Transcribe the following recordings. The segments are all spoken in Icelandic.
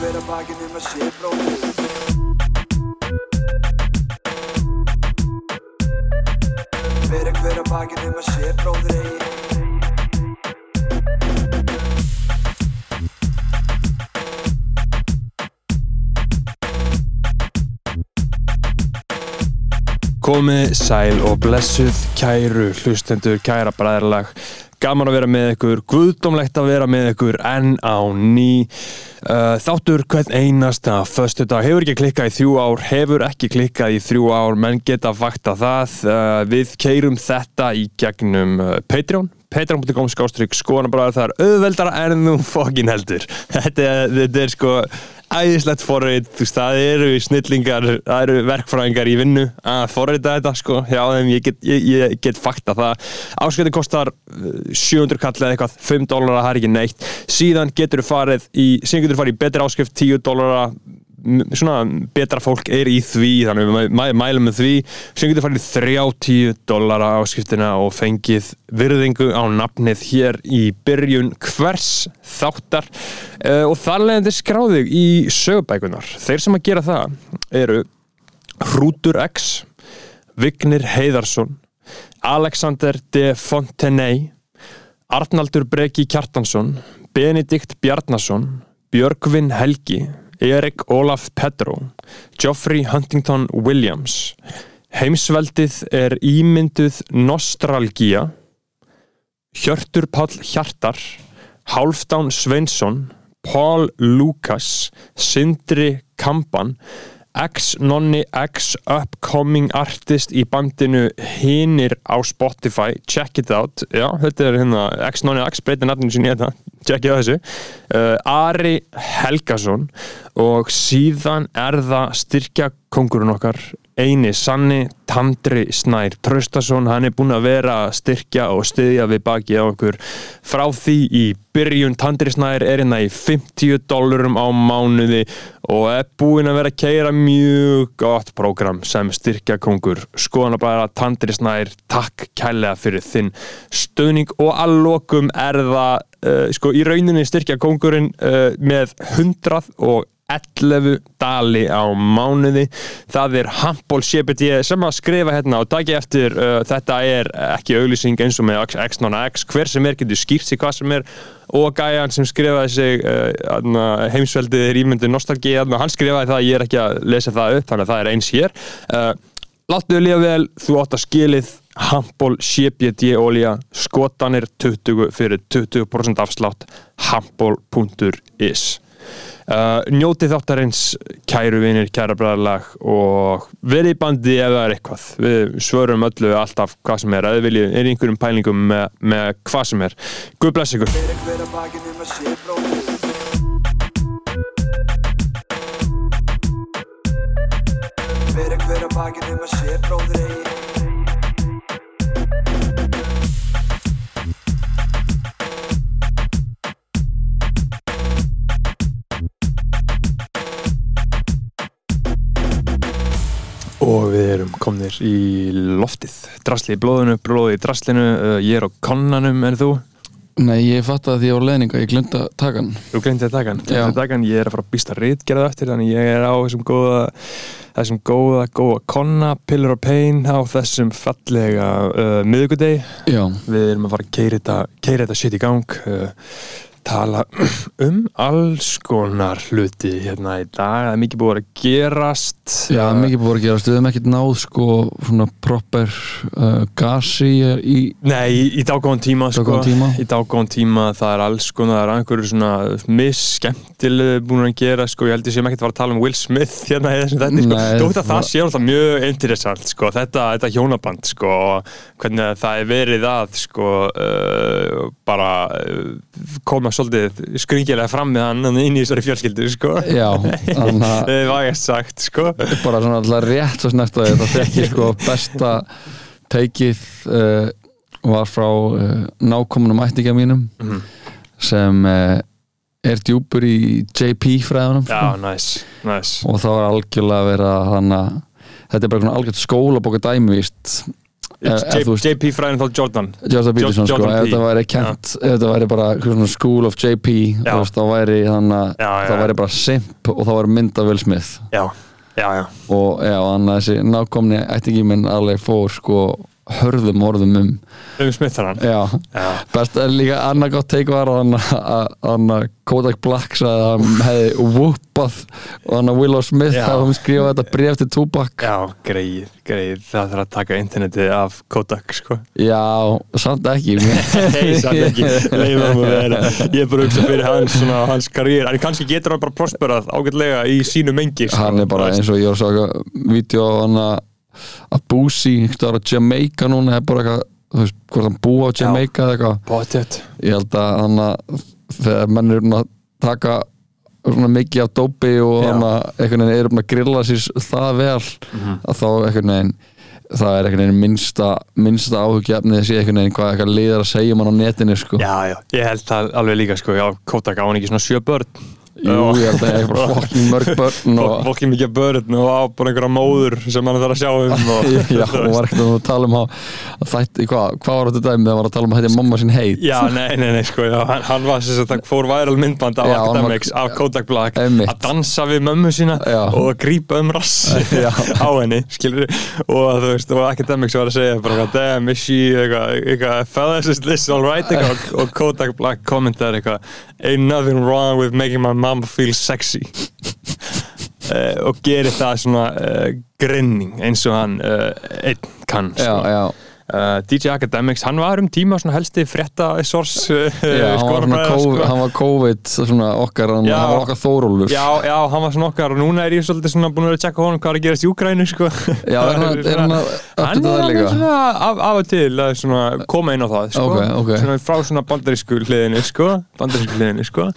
hver að bakinn um að sé bróðir Fyrir hver að bakinn um að sé bróðir eigi. Komið sæl og blessuð kæru hlustendur, kæra bræðarlag gaman að vera með ykkur, guðdómlegt að vera með ykkur enn á ný. Uh, þáttur hvern einasta föstu dag, hefur ekki klikkað í þrjú ár hefur ekki klikkað í þrjú ár menn geta vakta það. Uh, við keirum þetta í gegnum uh, Patreon patreon.com skástrygg skoðanabræður það er auðveldara en þú fokkin heldur. Þetta, þetta er sko æðislegt forrið, þú veist, það eru snillingar, það eru verkfræðingar í vinnu að forrita þetta, sko, hjá þeim ég get, ég, ég get fakta það. Ásköldi kostar uh, 700 kall eða eitthvað 5 dólar, það er ekki neitt. Síðan getur þú farið í, síðan getur þú farið í betri áskrift 10 dólar svona betra fólk er í því þannig við mæ- mæ- mælum með því. Sem getur farið í 30 dollara áskriftina og fengið virðingu á nafnið hér í byrjun hvers þáttar. Uh, og þar leiðandi skráðið í sögubækunar þeir sem að gera það eru Hrútur X Vignir Heiðarsson Alexander de Fontenay Arnaldur Breki Kjartansson Benedikt Bjarnason Björgvin Helgi Erik Olaf Pedro Geoffrey Huntington Williams. Heimsveldið er ímynduð Nostralgia Hjörtur Páll Hjartar Hálfdán Sveinsson Paul Lucas Sindri Kampan X-Nonni X Upcoming Artist í bandinu Hinir á Spotify. Check it out, já, þetta er hérna X-Nonni X, breytir nafninu sinni í þetta. Check it á þessu. Uh, Ari Helgason og síðan er það styrkja kongurinn okkar eini sanni Tandri Snær Traustason, hann er búinn að vera styrkja og styðja við baki á okkur. Frá því í byrjun Tandri Snær er hérna í 50 dólarum á mánuði og er búinn að vera að keira mjög gott prógram sem styrkja kongur skoðan að bara Tandri Snær takk kærlega fyrir þinn stöðning og að lokum er það uh, sko í rauninni styrkja kongurinn uh, með 100 og 11 dali á mánuði. Það er Handból CBD sem að skrifa hérna og dagi eftir uh, þetta er ekki auglýsing eins og með X non X, hver sem er getur skýrt sig hvað sem er. Og gæjan sem skrifaði sig uh, heimsveldið er ímyndið nostalgi, hann skrifaði það ég er ekki að lesa það upp, þannig að það er eins hér. Uh, Láttu þau lífa vel, þú átt að skilið Handból CBD olja skotanir 20 fyrir 20% afslátt. Handból.is uh, Njótið þáttarins kæru vinir, kæra bræðarlag og verið bandi ef það er eitthvað. Við svörum öllu alltaf hvað sem er. Þið viljið er einhverjum pælingum með, með hvað sem er. Guð bless ykkur. Fyrir hver að bakinn um að sé bróðir Fyrir og við erum komnir í loftið. Drasli í blóðinu, blóði í draslinu. Uh, ég er á kannanum en þú? Nei, ég fatt að því á leðninga, ég glemd að taka hann. Þú glemdi að taka hann, Já. glemdi að taka hann, ég er að fara að býsta rítgerða eftir þannig ég er á þessum góða þessum góða, góða konna Pillar of Pain á þessum fallega uh, miðugudegi, Já, við erum að fara að keira þetta, þetta shit í gang. Uh, tala um alls konar hluti hérna í dag, það er mikið búið að gerast. Já, mikið búið að gera stuðum ekkert náð sko svona proper uh, gasi í, Nei, í, í dágóðan tíma, sko, tíma. í dágóðan tíma það er alls konar, það er einhverju svona misskemmtileg búin að gera sko, ég held ég sem ekkert fara að tala um Will Smith hérna í þessum þetta, sko, þú veit að það sé alltaf mjög interessant, sko, þetta, þetta hjónaband, sko, hvernig það er verið að, sko, uh, bara uh, koma svolítið skringilega fram með hann inn í þessari fjölskyldu, sko það var ég sagt, sko bara svona alltaf rétt svo snert að þetta fekk sko besta teikið uh, var frá uh, nákomunum ættinga mínum Mhm. sem uh, er djúpur í JP fræðunum Já, sko. næs, næs og þá er algjörlega að þannig að þetta er bara svona algjört skólabóka dæmi JP Frænthal Jordan. Jordan Peterson sko, ef þetta væri kent ef þetta væri bara School of JP þá væri bara simp og þá væri mynd af Will Smith. Já, já, já. Og já, þannig að þessi nákomni ættingi minn alveg fór sko hörðum orðum um. Um Já, best er líka annað gott teik var að Kodak Black sagði að hann hefði whoopað og hann að Willow Smith Já. hefði hann skrifað þetta bref til Tupac. Já, greið, greið. Það þarf að taka internetið af Kodak, sko. Já, samt ekki. Nei, samt ekki, leiðum að vera. Ég er bara að hugsa fyrir hans, svona, hans karriér. En kannski getur hann bara prosperað ágætlega í sínu mengi sko. hann er bara eins og ég var að saka vídeo á hann að að veginn á Jamaica núna er bara eitthvað, þú veist, hvort hann búa á Jamaica eða eitthvað, Bóttjöt ég held að hann að þegar menn eru að taka svona mikið af dópi og hann að einhvern veginn eru að grilla sér það vel Mhm. að þá einhvern veginn það er einhvern veginn minnsta, minnsta áhugjefnið að sé einhvern veginn hvað eitthvað liðar að segja mann á netinu sko. Já, já, ég held það alveg líka sko, já, Kodak á hann ekki svona sjö börn Jú, ég held að það er bara fokking mörg börn og Fólki mikið börn og á bara einhverja móður sem hann þarf að sjá um og, Já, og var ekkert að tala um að þætti, hvað, hvað var þetta dæmi hann var að tala um að hætti mamma sín heit Já, nei, nei, nei, sko, já, hann, hann var sem sagt, það fór væral myndband af Já, hann var- Academics af Kodak Black Einmitt. að dansa við mömmu sína Já. og að grípa um rass Já. á henni, skilur og þú veist, og Academics var að segja bara damn, is she, eitthvað, eitthvað fellas, is this alright, eitthvað og- Kodak Black kommentaði eitthvað ain't nothing wrong with making my mom feel sexy uh, og gerir það svona uh, grinning eins og hann uh, einn kann, Já, sko. já, Uh, DJ Academics, hann var um tíma svona helsti frétta source uh, já hann, var COVID, sko. hann var COVID svona okkar, hann, Já. hann var okkar Þórólfur Já, já, hann var svona okkar og núna er ég svolítið svona búin að vera að tjekka honum hvað er að gerast í Úgrænu sko. Já, er hann, er hann að Hann er líka? svona af, af og til að svona koma inn á það sko. Ok, ok. Svona frá svona bandarísku hliðinu sko. bandarísku hliðinu sko.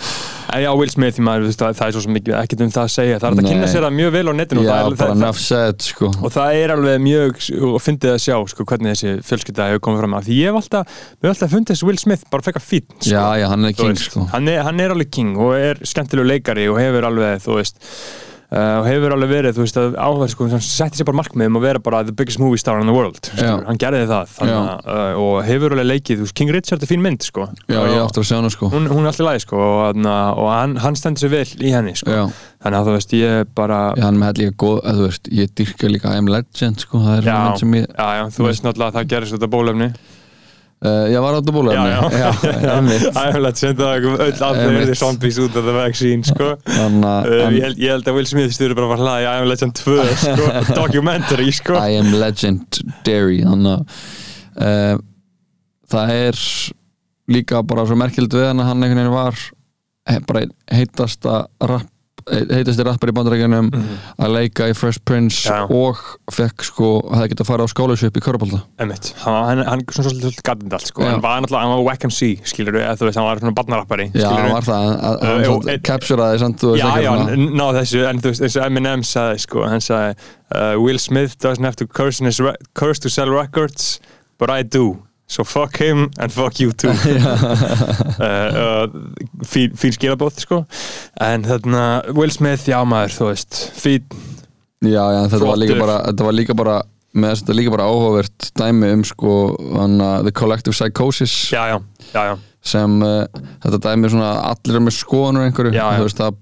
Já, Will Smith, maður, það, það er svo mikið ekkert um það að segja, það er að Nei. kynna sér það mjög vel á netinu og Já, það er, bara það, enough said, sko og það er alveg mjög og fyndið að sjá sko, hvernig þessi fjölskylda hefur komið fram að því ég hef alltaf, við hef alltaf fundið þessi Will Smith bara fekka fín sko. Já, já, hann er king, sko hann, er, hann er alveg king og er skemmtilegu leikari og hefur alveg, þú veist og hefur alveg verið, þú veist, að áhverð sko, hann setti sér bara markmiðum að vera bara the biggest movie star in the world, Já. skilur, hann gerði það þannig, að, uh, og hefur alveg leikið, þú veist, King Richard er fín mynd, sko. Já, og, ég áttur að sjá hann, sko. hún, hún er alltaf læg, sko og, og hann, hann stendur sér vel í henni, sko. Já, þannig að þú veist, ég bara já hann með líka góð, eða þú veist, ég dyrka líka I am legend, sko, það er mynd sem ég já, já, þú veist náttúrulega að það gerist þetta bólefni uh, Ég var átta bólefni Já, já. já, einmitt. æfnilegt senda það öll allir Einmitt. eru zombies út af the vaccine, sko Þannig að Uh, en- ég, held, ég held að Will Smith styrir bara að fara hlaði I am Legend 2 sko, documentary sko. I am legendary þannig að uh, það er líka bara svo merkilegt við hann að hann einhvern veginn var bara heitasta rapp heitasti rappar í bandarækjunum að leika í Fresh Prince. Já. og fekk sko að það geta að fara á scholarship í Einmitt. hann, hann, er svona svolítið gattind allt sko. Já. hann var náttúrulega, hann var Wack MC skilur við, þú veist, hann var svona barnarappari Já, hann var það, uh, einn- capturaði samt, Já, já, ná þessu, en þú veist, eins og Eminem sagði, sko, hann sagði uh, Will Smith doesn't have to curse, curse to sell records, but I do so fuck him and fuck you too. Uh, uh, fín, fín skilabóð, sko. En þarna, Will Smith, já maður, þú veist fín, Já, já, þetta var líka bara þetta var líka bara með þess að þetta er líka bara áhugavert dæmi um sko hana, The Collective Psychosis. Já, já, já, sem uh, þetta dæmi er svona allir er með skoðanur einhverju. Þú veist það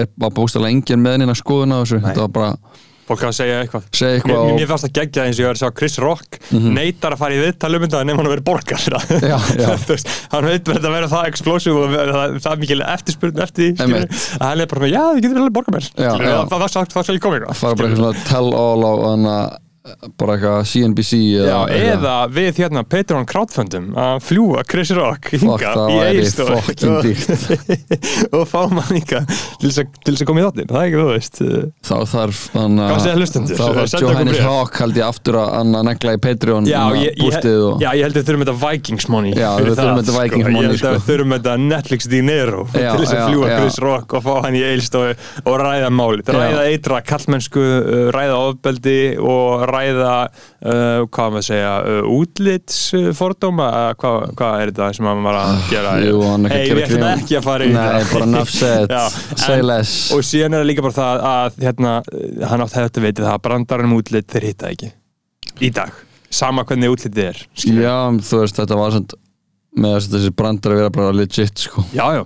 er bara bústæðlega engin meðnina skoðun á þessu. Nei. þetta var bara fólk að segja eitthvað segja Mér, eitthvað mér, og, mér fannst það geggjað eins og ég var að sjá Chris Rock neitar að fara í viðtal um þetta nefnum hann að vera borgar. Já, já. Veist, hann veit verið að vera það explosive og það, það er mikil eftirspurn eftir því, að hann er bara með, já, þið getur alveg borgað mér Já, Skilurðu, já. það, skal ég koma ykkur fara bara eitthvað tell all á bara eitthvað CNBC Já, eitthvað. eða við hérna Patreon crowdfundum að fljúa Chris Rock hinga í fucking dýrt og fá mann hinga til þess að- að koma í þáttinn, það er ekki þú veist þá þarf Senda okkur Johannes. Hawk held ég aftur að hann að negla í Patreon Já, ég, ég, og já, ég held að við þurfum þetta Vikings money Já, við þurfum það, þetta Vikings sko. money, Ég held að sko. við þurfum þetta Netflix dinero Já, til þess að já, fljúa já. Chris Rock og fá hann í eilstofu og ræða máli ræða eitra kallmennsku, uh, ræða ofbeldi og ræða uh, hvað maður að segja uh, útlitsfordóma uh, hvað, hvað er þetta sem hann var að gera? Ah, er ekki að við gera ætlum ekki að fara í Nei, það bara en- less. og síðan er það líka bara það að hérna, hann átt þetta veitir það að brandarinn um útlit þeir hitta ekki. Í dag. Sama hvernig útlitið er skilur. Já, þú veist, þetta var svona með þess að þessi brandar að vera bara legit sko. já, já,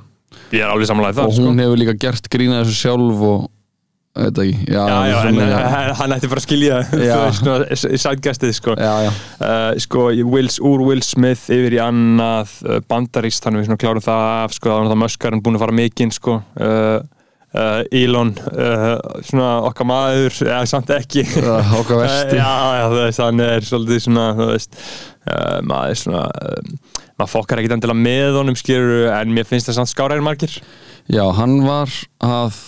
ég er alveg samanlega og það sko. hún hefur líka gert grína þessu sjálf og veit ekki. Já, já, já, en, hann, hann ætti bara að skilja sætgæstið sko. já, já, Uh, sko, Wills, úr Will Smith yfir í annað uh, bandaríst, þannig við svona klárum það af sko, það var það möskarinn búin að fara mikinn sko, uh, uh, Elon uh, svona okkar maður eða samt ekki. Uh, okkar versti. Þú veist, hann er svolítið svona veist, maður svona maður fokkar ekkit endilega með honum skilur, en mér finnst það samt skáræðir margir. Já, hann var að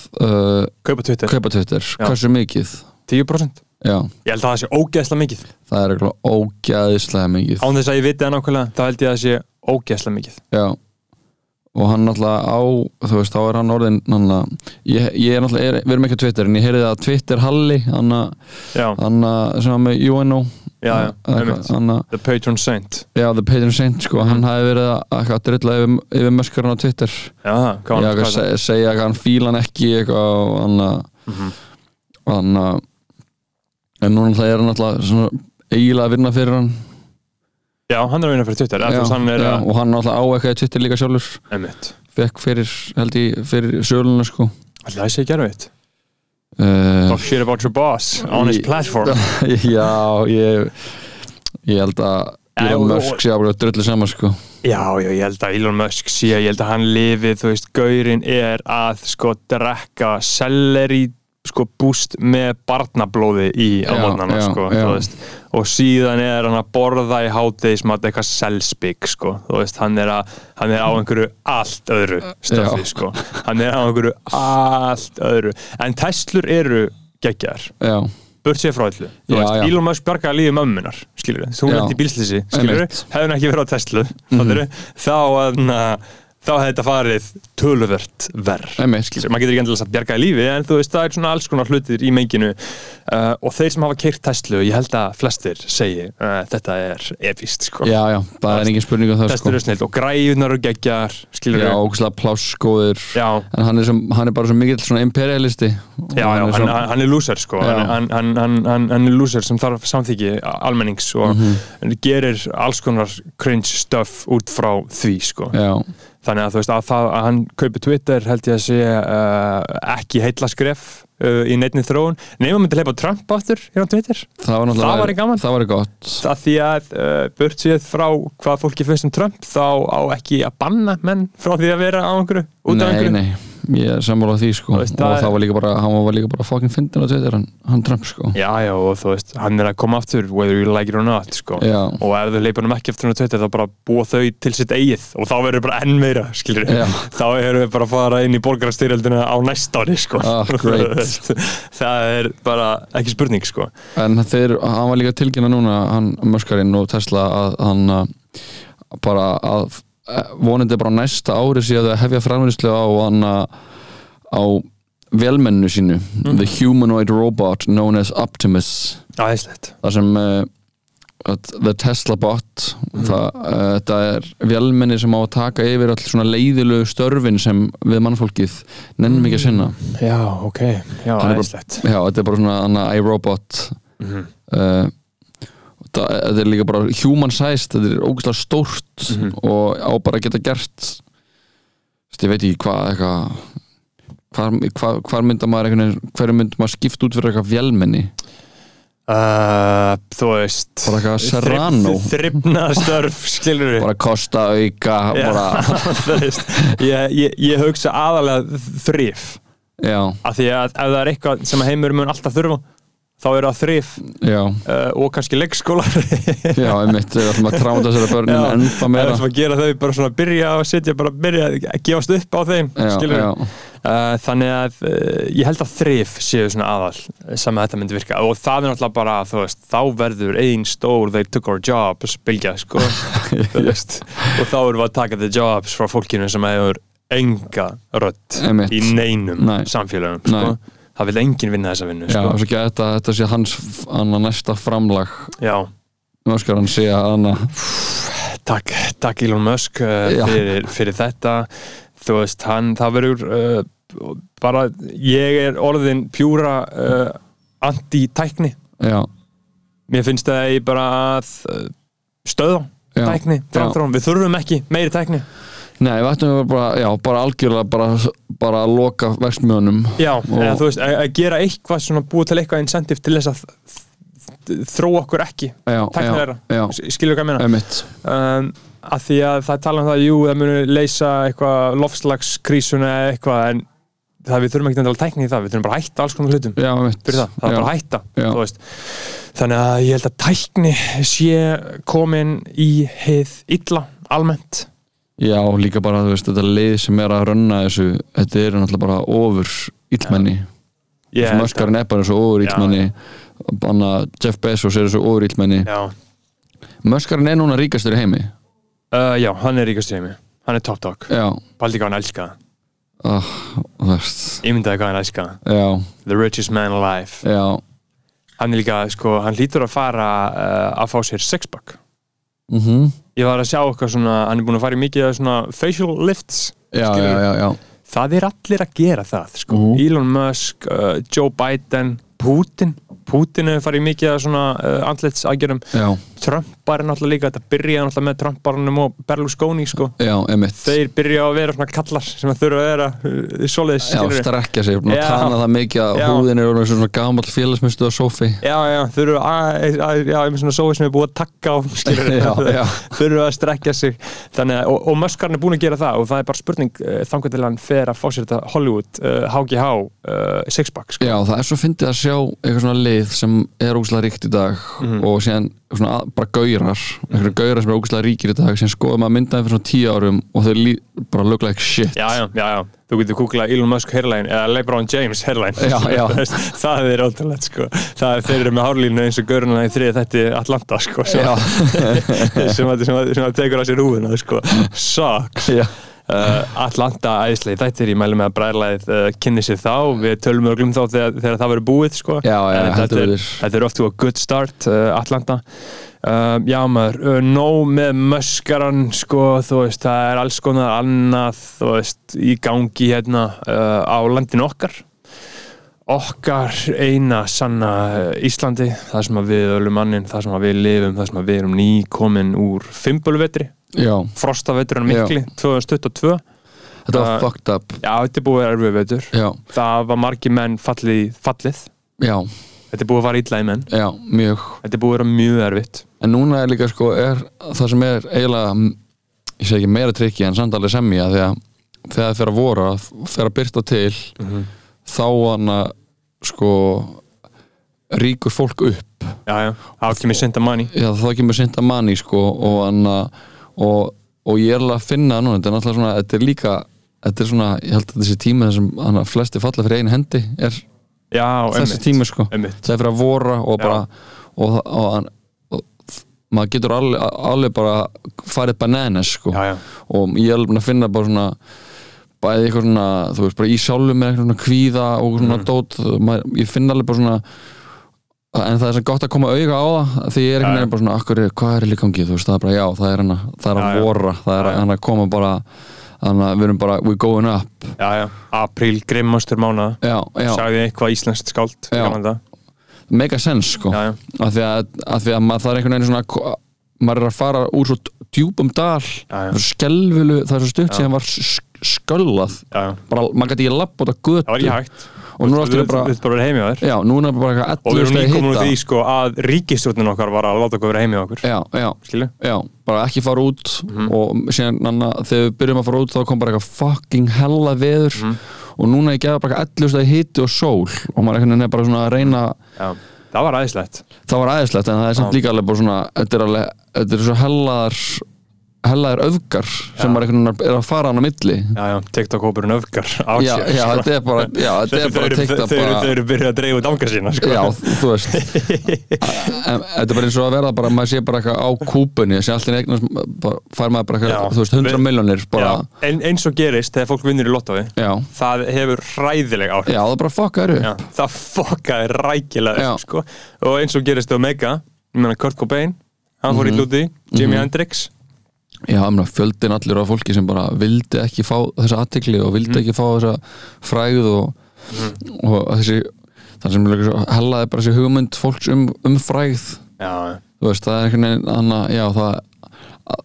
kaupa Twitter, kaupa Twitter, hversu mikið? 10% já, ég held að það sé ógeðslega mikið. Það er eitthvað ógæðislega mikið. Án þess að ég viti það nákvæmlega, þá held ég að það sé ógeðslega mikið. Já og hann náttúrulega á, þú veist, þá er hann orðin hann ég, ég er náttúrulega, er, við erum ekki á Twitter en ég heyrði að Twitter Halli hann hann sem var með UNO. Já, já, hann The Patron Saint. Já, The Patron Saint, sko, hann hafi verið að, að drilla yfir, yfir möskurinn á Twitter. Já, hvað að það? se segja að hann fíla hann ekki eitthvað og hann að Mhm. og hann að en núna er hann náttúrulega eiginlega að vinna fyrir hann Já, hann er að vinna fyrir Twitter já, hann er já, að og hann náttúrulega á eitthvað í Twitter líka sjálfur. Fekk fyrir, held ég, fyrir söluna sko. Alltaf það sé gerfitt uh, Talk shit about your boss on his platform. Já, ég ég held að Elon Musk sé að bara drullu saman sko. Já, já, ég held að Elon Musk sé Ég held að hann lifi, þú veist, gaurinn er að sko drekka selleri sko búst með barnablóði í á mótnana sko, já. veist og síðan er hann að borða í hátegismat eitthvað selspik sko, veist, hann er, að, hann er á einhverju allt öðru stöfi Já. sko, hann er á einhverju allt öðru, en Teslur eru geggjar, Já, burt sér frá öllu veist. Elon Musk bjargaði lífi mömmunar þú lent í bílslýsi. Mhm. hefði hann ekki verið á Tesla mm þá að þá hefði þetta farið töluvert verð skilur, maður getur ekki endilega sagt bjargaði lífi en þú veist, það er svona alls konar hlutir í menginu. Uh, og þeir sem hafa keirt Tesla ég held að flestir segi uh, þetta er epist sko. já, já, það er engin spurning um það Tesla sko. eru snill og græjunar eru geggjar skilur Já, plássgóður já, En hann er, sem, hann er bara svo mikill imperialisti. Og Já, já, er hann, svo, hann, hann er loser sko. Hann, hann, hann, hann, hann er loser sem þarf samþyggi almennings og Mhm. gerir alls konar cringe stuff út frá því sko. Já, þannig að þú veist að, það, að hann kaupi Twitter held ég að sé uh, ekki heilla skref uh, í neittni þróun. Nema myndi leipa Trump aftur hérna á Twitter. Það var náttúrulega Það væri gaman. Það væri gott. Það því að uh, burt séð frá hvað fólki finnst um Trump þá á ekki að banna menn frá því að vera á einhverju út af Nei, einhverju. nei, ég er sammála því sko. Veist, Og það var líka bara, hann var líka bara fucking fyndin á Twitter hann, hann Trump sko. Já, já, og þú veist, hann er að koma aftur whether you like it or not, sko. Já. og ef þau leipur hann ekki hann á Twitter þá bara búa þau til sitt eigið. Og þá verður bara enn meira, skilur Já. þá erum við bara að fara inn í borgarastyrjaldina á næsta ári, sko. Ah, það er bara ekki spurning, sko. En þeir, hann var líka tilkynna núna hann Möskarinn og Tesla að hann uh, bara að eh, vonandi bara næsta ári síðan að hefja framvinnslu á hann uh, á velmennu sínu Mhm. The Humanoid Robot known as Optimus Æðislegt það sem uh, The Tesla Bot Mhm. það, uh, þetta er velmenni sem á að taka yfir all svona leiðilegu störfin sem við mannfólkið nennum ekki að sinna Já, ok, já, æðislegt já, þetta er bara svona anna, iRobot Mhm. uh, það, þetta er líka bara human sized, þetta er ógæslega stórt Mhm. og á bara að geta gert ég veit ekki hvað hvar, hvar, hvar mynda maður hverju mynda maður skipt út fyrir eitthvað vélmenni uh, Þú veist Bara eitthvað Serrano. Þryfnaðstörf, skilur við bara kosta auka ég, ég, ég hugsa aðalega þrif já, af því að ef það er eitthvað sem heimur mun alltaf þurfa þá eru það þrif uh, og kannski leikskólar. Já, einmitt við ætlum að tráta þessara börnin Já, ennþá Það meira er að gera þau bara svona byrja að setja bara byrja að gefast upp á þeim skilur já, Uh, þannig að uh, ég held að þrif séu svona aðal sem að þetta myndi virka. Og það er náttúrulega bara þú veist, þá verður ein stór they took our jobs bylgja sko. Þú veist, og þá erum við að taka the jobs frá fólkinu sem hefur enga Einmitt. í neinum Nei. samfélagum sko. Nei. Það vil enginn vinna þessa vinnu já, sko. ekki þetta, þetta sé hans næsta framlag. Já, skal hann sé að hann takk, takk Elon Musk Já. fyrir, fyrir þetta. Þú veist, hann, það verður uh, bara, ég er orðin pjúra uh, anti-tækni. Já, mér finnst það að ég bara stöða Já, tækni, við þurfum ekki meiri tækni Nei, við ættum bara, já, bara algjörlega bara, bara að loka verksmiðunum Já, eða þú veist, að, að gera eitthvað svona búið til eitthvað incentive til þess að þróa okkur ekki. Já, skilur hvað ég meina? Um, að því að það tala um það jú, það munu leysa eitthvað lofslagskrísuna eða eitthvað en það við þurfum ekki að tækni í það, við þurfum bara að hætta alls konar hlutum. Já, fyrir það, það er bara að hætta þú veist. þannig að ég held að tækni sé komin í heið illa almennt Já, líka bara, þú veist, þetta lið sem er að rönna þessu, þetta eru náttúrulega bara ofur illmenni. Ég Þessu held möskarinn er bara þessu ofur Banna Jeff Bezos er þessu ofur illmenni. Já, Möskarinn er núna ríkastur í heimi. Uh, já, hann er ríkast í heimi. Hann er top dog, Já, paldi hvað hann elska ah, þú veist. Ímyndaði hvað hann elska Já, the richest man alive. Já, hann er líka, sko, hann lítur að fara uh, að fá sér sixpack mhm ég var að sjá eitthvað svona, hann er búin að fara í mikið af svona facial lifts Já, já, já, já. Það er allir að gera það sko. Mhm. Elon Musk, uh, Joe Biden Putin. Putin hefur farið í mikið af svona uh, Já, Trumpar er náttúrulega líka, þetta byrjaði náttúrulega með Trumparnum og Berlusconi sko. já, emitt þeir byrja að vera svona kallar sem að þurfa að vera uh, svoleiðis Já, skilurðu. strekja sig, Já. tana það mikið að Já. húðin er orðin svona gamall félagsmyndstöð á sófi já, já, þurfa að, já, með svona sói sem er búið að takka á skilur, Já, já. þurfa að strekja sig þannig að, og, og Muskarn er búin að gera það og það er bara spurning uh, þangar til hann fer að fá sér þetta Hollywood, HGH uh, sixpack sko. Já, það er svo fyndið að sjá eitthvað svona lið sem er ógæslega ríkt í dag Mhm. og síðan svona bara gaurar einhverju gaurar sem er ógæslega ríkir í dag síðan skoðum að myndaði fyrir svona tíu árum og þau lí, bara look like shit. Já, já, já, já, þú getur kúklað Elon Musk hairline eða LeBron James hairline. Já, já. það er ótrúlegt sko. Það er þeir eru með hárlínu eins og gauruna í þriði þetta Atlanta sko sem, sem, að, sem, að, sem að tekur á sér húfuna sko. Sucks. Já, Uh, Atlanta æðislega þetta er ég mælu með að bræðlaðið uh, kynni sér þá. Við tölum við glum þá þegar, þegar það verður búið sko. Já, já, þetta, er, þetta er oft to a good start uh, Atlanta uh, já maður, nóg með möskaran sko, þú veist, það er alls konar annað, þú veist, í gangi hérna uh, á landinu okkar. Okkar eina sanna Íslandi, það sem við ölum mannin, það sem við lifum, það sem við erum nýkomin úr fimbulvetri. Já, frostaveturinn mikli, 2022 þetta var Uh, fucked up. Já, þetta búið erfið veitur Já, Það var margir menn fallið, fallið. Já, Þetta er búið að fara illa í menn. Já, mjög. Þetta er búið að vera mjög erfitt. En núna er líka sko, er það sem er eiginlega, ég segi ekki meira trikki en samt alveg semja þegar það fer að vora, fer að byrta til Mhm. þá hann að sko ríkur fólk upp. Já, já, það kemur senda manni. Já, þá kemur synda manni sko og hann að og, og ég er alveg að finna núna þetta er náttúrulega svona, þetta er líka þetta er svona, ég held að þessi tími þar sem flesti falla fyrir einu hendi er Já, þessi tími sko. Einmitt. það er fyrir að vora og bara og, og, og, og maður getur alveg, alveg bara farið bananas sko. Já, já, og ég er alveg að finna bara svona bæði eitthvað svona, þú veist, bara í sjálfum með eitthvað svona kvíða og svona Mhm. dót. Maður, ég finn alveg bara svona en það er svo gott að koma auga á það því ég er veginn bara svona, akkur, hvað er líka gangið þú veist, það er bara, já, það er hann að, það er að vora það er hann að koma bara þannig að við erum bara, we going up. Já, já. Apríl, grimmastur mánuða Sagði eitthvað íslenskt það. mega sense sko. Já, já, af því að, að, því að maður, er einhvern veginn svona maður er að fara úr svo djúpum dal. Já, skelvilu, það er svo stutt síðan var sk- sköllað. Bara, maður gæti ekki lapp á þetta götu. Það var ekki hægt og nú er allt í einu Við bara, við bara verið heimi á þér. Já, nú er bara eitthvað Og við 11 erum stegi nýkomin úr því sko að ríkistjórnin okkar var að láta okkur vera heimi á okkur. Já, já, Skilu? já, bara ekki fara út Mhm. og síðan nanna, þegar við byrjum að fara út þá kom bara eitthvað fucking hella veður. Mhm. og núna ég gefa bara eitthvað 11 stegi hitti og sól. Og maður er bara svona að reyna Já, það var aðeinslegt það var aðeinslegt en það er samt líka alveg bara svona þetta er alveg, þetta er svo hellaðar hellaðar öfgar sem maður einhvern veginn er að fara hann á milli Já, já, TikTok-hópurinn öfgar já, sér, já, sko. þetta er bara já, þetta er Þau bara þau að eru- bara Þau eru byrjuð að dreifa út ánga sína sko. Já, þú veist en, Þetta er bara eins og að verða bara maður sé bara eitthvað á kúpunni allt í eignast fær maður bara Já. eitthvað, þú veist, 100 Við- miljónir bara, Já, ein, eins og gerist þegar fólk vinnur í lottói já, það hefur hræðileg áhrif já, það er bara fokkar upp Já, það fokkaði rækilega Já. upp, sko. og eins og gerist á Mega ég meina Kurt Cobain, hann fór í lúti Jimi Mhm. Hendrix Já, fjöldin allir á fólki sem bara vildi ekki fá þessa aðtekli og vildi Mhm. ekki fá þessa fræð og, og þessi það sem hellaði bara þessi hugmynd fólks um, um fræð já, þú veist, það er einhvern veginn annað, já, það að-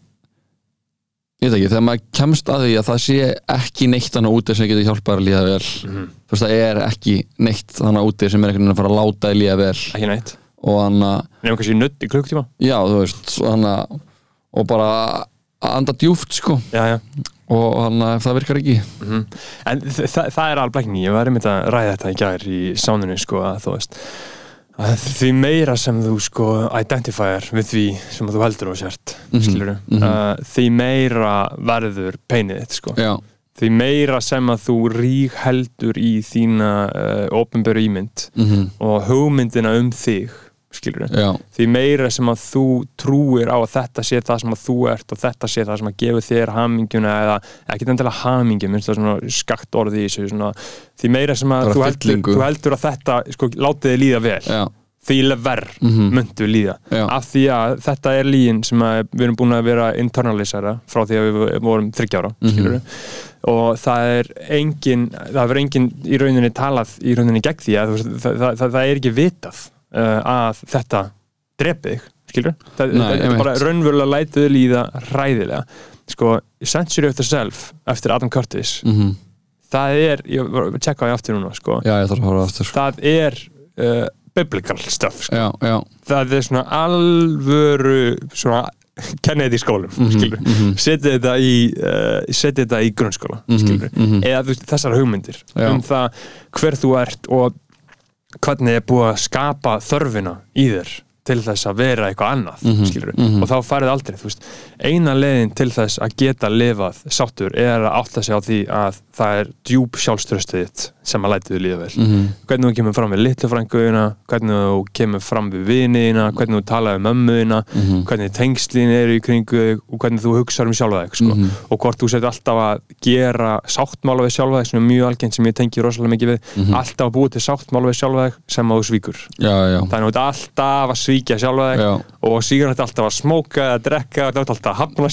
ég veit ekki, þegar maður kemst að því að það sé ekki neitt þannig úti sem getur hjálpað að líða vel. Mhm. þú veist, það er ekki neitt þannig úti sem er einhvern veginn að fara að láta að líða vel. Ekki neitt. Og hann að, nefnum kannski nutt í klukktíma já, þú veist hann að, og bara að anda djúft, sko. Já, já. Og hann að ef það virkar ekki. Mhm. En þ- það, er ekki ég var einmitt að ræða þetta í gær í sánunni sko að þú veist að því meira sem þú sko identifyir við því sem þú heldur og sért mm Mhm, mhm. uh, því meira verður peinið þitt sko. Já, því meira sem að þú rík heldur í þína uh, ofinberu ímynd mm og hugmyndina um þig skilur já, því meira sem að þú trúir á að þetta sé það sem að þú ert og þetta sé það sem að gefa þér hamingjuna eða ekki endilega hamingju, minnst það svona skakt orði í þessu svona, því meira sem að þú heldur, þú heldur að þetta sko, látið þið líða vel, já, því verð Mhm. myndu líða, Já. af því að þetta er líin sem að við erum búin að vera internalisera frá því að við vorum þryggjára, mm Mhm. og það er engin, það er engin í rauninni talað í rauninni gegn því að það, það, það, það er ekki vitað að þetta drepi þig, skilur það, er bara raunverulega lætuð líða ræðilega sko, Century of the Self eftir Adam Curtis mm það er, ég var að tjekka á ég aftur núna sko. já, ég þarf að hóra aftur það er uh, biblical stuff sko. já, já, það er svona alvöru svona Kennedy skólum mm -hmm, mhm. setja þetta í uh, setja þetta í grunnskóla Mhm, mhm. eða þessar hugmyndir um það hver þú ert og hvernig er búið að skapa þörfina í þér til þess að vera eitthvað annað Mhm, skilur, mhm. og þá farið aldrei þú veist, eina leiðin til þess að geta lifað sáttur er að átta sig á því að það er djúb sjálfströstið þitt sem að lætið líða vel Mhm. hvernig þú kemur fram við litlu frænguðina hvernig þú kemur fram við viniðina hvernig þú talaði um mömmuðina Mhm. hvernig tengslin eru í kringu þig og hvernig þú hugsaður um sjálfa þig sko. Mhm. og hvort þú setur alltaf að gera sáttmála við sjálfa þig sem er mjög algengt sem ég tengi rosalega mikið við Mhm. alltaf að búa til sáttmála við sjálfa þig sem að þú svíkur já, já, þannig að þú ert alltaf að svíkja sjálfa þig já, og síðan þetta alltaf að smóka eða drekka, alltaf að hafna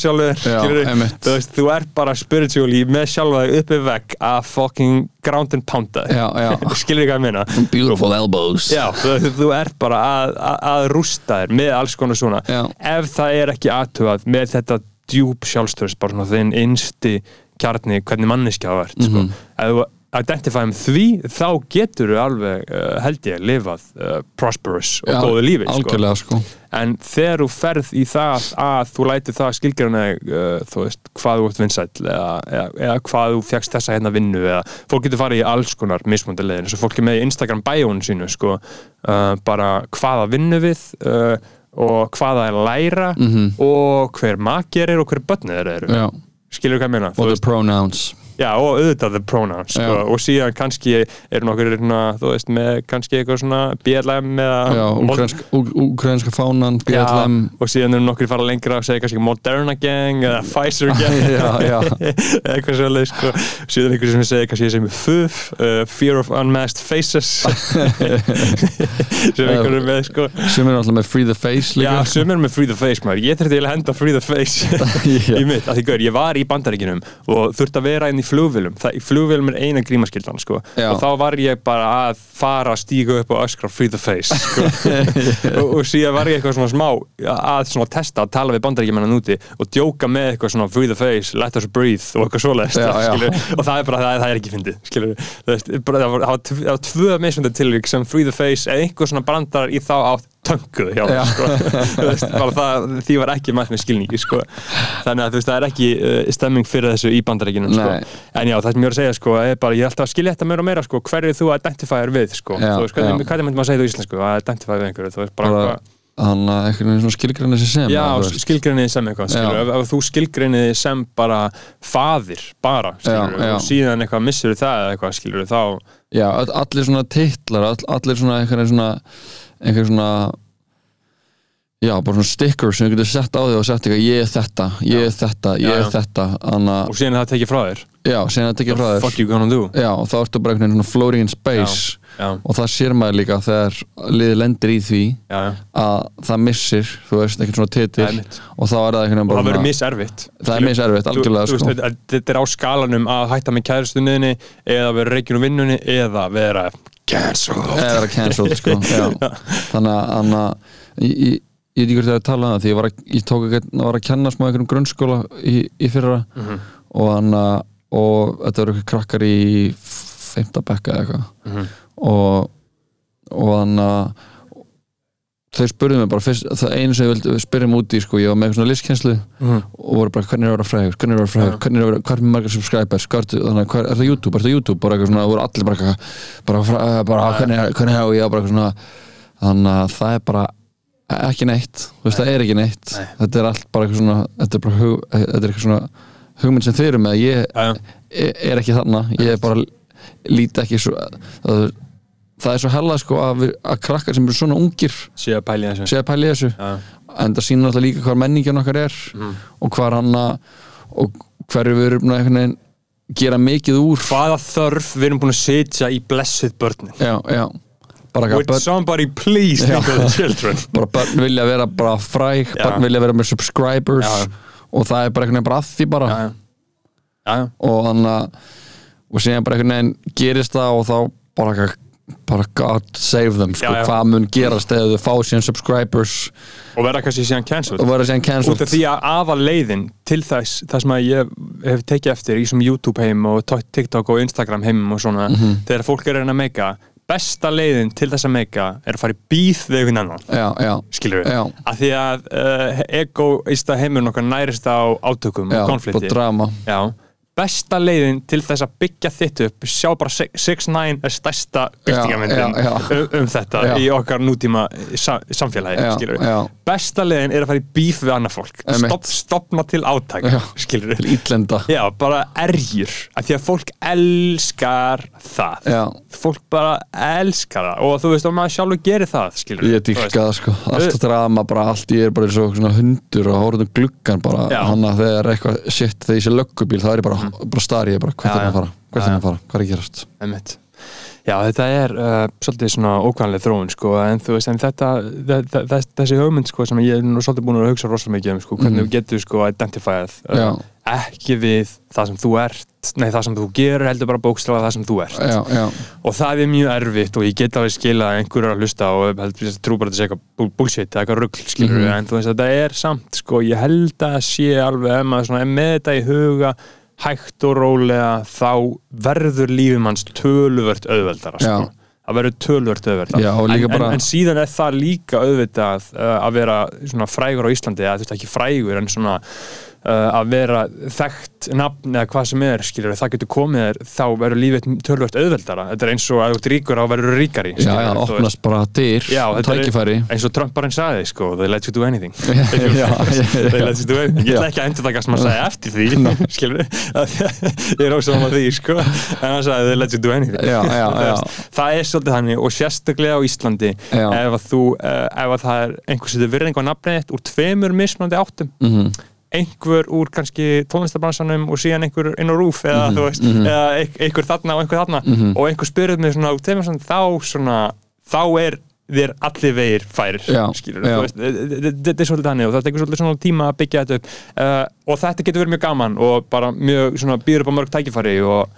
einmitt. þú, þú ert bara spiritually með sjálfa þig vegg að fucking ground and já, já. skilur hvað ég meina beautiful elbows Já, þú, þú ert bara að, að, að rústa þér með alls konar svona Já. ef það er ekki aðtugað með þetta djúb sjálfstöðs bara svona þinn einsti kjarni hvernig manneskja það ert sko. Mhm. ef þú identifæum því þá getur þú alveg uh, held ég lifað uh, prosperous og Já, góðu lífi sko. sko. En þegar þú ferð í það að þú lætur það skilgjörna uh, þú veist, hvað þú ert vinsæll eða, eða, eða hvað þú fegst þessa hérna vinnu eða fólk getur farið í alls konar mismundi leiðin, eins og fólk er með í Instagram bæjónu sínu sko, bara hvaða vinnu við og hvaða er að læra Mhm. og hver makir er og hver eru. Já, skilur hvað ég meina? Og Þú the pronouns já, og auðvitað the pronouns sko, Já. og síðan kannski eru nokkur svona, þú veist, með kannski eitthvað svona BLM eða já, ukrainska, ukrainska fánan BLM Já, og síðan eru nokkur fara lengra að segja kannski Moderna gang eða Pfizer gang Já, já. eitthvað svolítið sko. síðan einhver sem segja kannski sem FUF uh, Fear of Unmasked Faces sem einhver er með sko. sem er alltaf með Free the Face Já, líka sem er með Free the Face maður ég þurfti að henda Free the Face Já. í mitt, að því gaur, ég var í bandaríkinum og þurfti að vera inn í flugvélum. Það, í flugvélum er eina grímaskyldan sko. Og þá var ég bara að fara að stíga upp og öskra Free the Face sko. og, og síðan var ég eitthvað svona smá að svona testa að tala við bandaríkjumennan úti og djóka með eitthvað svona Free the Face, Let us breathe og eitthvað skilur, og það er bara, það, það er ekki fyndið það, var, það, var, tvö mismundi tilvík sem Free the Face eða einhver svona brandarar í þá átt tönguð hjá Já. þeim, sko. Bara það, því var ekki mætt með skilningi sko. þannig að þú veist, það er ekki uh, stemming fyrir þessu í bandaríkinum sko. En já, það sem ég er að segja sko, er bara, ég er alltaf að skilja þetta meira og meira sko, hverju þú identifæir við sko. Já, þú veist, hvernig, myndi maður segja þetta í íslensku að identifæir við einhverju, þú veist, bara, bara hann að einhvern veginn svona skilgrinni sem sem Já, skilgrinniði sem eitthvað skilur, ef, ef þú skilgrinniði sem bara faðir, bara skilur, Já, já. og síðan eitthvað missur það eða eitthvað skilur, þá já, all- allir svona titlar all, allir svona einhvern svona einhver svona já, bara svona stickers sem þú getur sett á því og sett eitthvað, ég er þetta, ég er þetta ég Já, er já. þetta, anna, og síðan það tekið frá þér? Já, sen að tekja frá þér. Fuck you gonna do? Já, og þá ertu bara einhvern veginn floating in space. Já, og það sér maður líka þegar liðið lendir í því já, já, að það missir, þú veist, einhvern svona titil. Það og þá er það einhvern veginn og bara það verður miservitt það er miservitt, algjörlega þú, sko. veist, þetta er á skalanum að hætta með kæristunniðinni eða vera reikjun úr vinnunni eða vera cancelled. Eða vera cancelled sko. já. þannig að, þannig að ég veit ekki hvort að um það því ég var að, ég ekki, var að kenna smá einhverjum grunnskóla í, í fyrra. Mhm. og hann að og þetta voru eitthvað krakkar í feimta bekka eða eitthvað. Mhm. og og hann að þau spurðu mig bara fyrst, það einu sem ég vildi spyrja mig út í sko, ég var með eitthvað svona listkenslu Mhm. og voru bara hvernig er að vera frægur, hvernig er að vera frægur? Hvernig er að vera, hvað er með margar subscribers er, þannig, hvað, er það YouTube, er það YouTube? Bara eitthvað svona, voru allir bara eitthvað bara, bara, bara hvernig, er- hvernig er og ég? Bara eitthvað svona. Þannig að það er bara ekki neitt, þú veist það er ekki neitt. Nei. þetta er allt bara eitthvað svona þetta er bara hug, þetta er eitthvað svona hugmynd sem þeir eru með, ég er er ekki þarna, ég er bara líti ekki svo það, það er svo hella sko að, við, að krakkar sem eru svona ungir Sér að pæli þessu. pæli þessu. En það sýnir alltaf líka hvað menningin okkar er Mhm. og hvað hann og hverju við erum einhvern veginn gera mikið úr. Hvaða þörf við erum búin að setja í blessið börnin. Já, já Would börn, somebody please think of the children. Bara börn vilja vera bara fræg Já. börn vilja vera með subscribers Já. og það er bara einhvern veginn bara að því bara. Já, og hann að og síðan bara einhvern veginn gerist það og þá bara bara God save them sko, hvað mun gerast eða þau fá síðan subscribers? Og verða kannski síðan cancelled. Og verða síðan Út cancelled af því að aða leiðin til þess það sem að ég hef tekið eftir í þessum YouTube heim og TikTok og Instagram heim og svona, Mhm. þegar fólk er að reyna að meika besta leiðin til þess að meika er að fara í bíð við einhvern annan. Já, já, skilur við, Já. af því að uh, egoista heimurinn okkar nærist á átökum og og konflikti. drama. Já, besta leiðin til þess að byggja þitt upp sjá bara 6ix9ine er stærsta byrtingamyndin já, já. um, um þetta Já. í okkar nútíma sa, samfélagi, Já, já. besta leiðin er að fara í bíf við annað fólk. Stopp, stopna til átæk Já. skilur til ítlenda Já, bara erjur af því að fólk elskar það Já. fólk bara elskar það og þú veist, og maður sjálfur gerir það skilur Ég dýrka það sko, allt drama bara allt ég er bara eins og hundur og horfðum gluggan bara, Já. hann að þegar eitthvað shit, þegar ég sé löggubíl, það er bara, bara starri ég bara, hvert er það að fara, hvert er það að fara, hvað er að gerast Einmitt. Já, þetta er uh, svolítið svona ókvæmlega þróun sko, en þú veist, en þetta þe- þe- þessi hugmynd sko, sem ég er nú svolítið búin að hugsa rosalega mikið um, sko, hvernig Mhm. þú getur sko identifæð Já. uh, ekki við það sem þú ert nei, það sem þú gerir heldur bara bókstala það sem þú ert Já, já, og það er mjög erfitt og ég get alveg skilað að einhverju er að hlusta og heldur að trú bara að þetta sé eitthvað bull- bullshit eða eitthvað rugl, skilur Mhm. en þú veist, þetta er samt, sko, ég held að sé alveg, ef maður svona er með þetta í huga hægt og rólega þá verður lífið manns töluvert auðveldara, sko. Það verður töluvert auðveldara. Já, en, bara- en, en síðan er það líka auðvitað uh, að vera frægur á Íslandi eða þú veist ekki frægur en svona að vera þekkt nafn eða hvað sem er, skilur, það getur komið þér þá verður lífið tölvöld auðveldara. Þetta er eins og að þú ert ríkur þá verður þú ríkari já, já, opnast bara dyr, tækifæri. eins og Trump bara einn sagði, sko, they let you do anything. They let you do anything. Ég ætla ekki að endur taka sem hann sagði eftir því skilur, ég er ósum á því, sko. En hann sagði they let you do anything. Já, já, já. það er svolítið þannig og sérstaklega á Íslandi ef að þú, uh, ef að það er einhver úr kannski tónlistarbransanum og síðan einhver inn á rúf eða Mhm, þú veist, eða ein- einhver þarna og einhver þarna. Og einhver spyrir mig svona, svona þá svona, þá er þér allir vegir færir þetta er svolítið þannig og það tekur svolítið svona tíma að byggja þetta upp. Uh, og þetta getur verið mjög gaman og bara mjög svona býður upp á mörg tækifæri og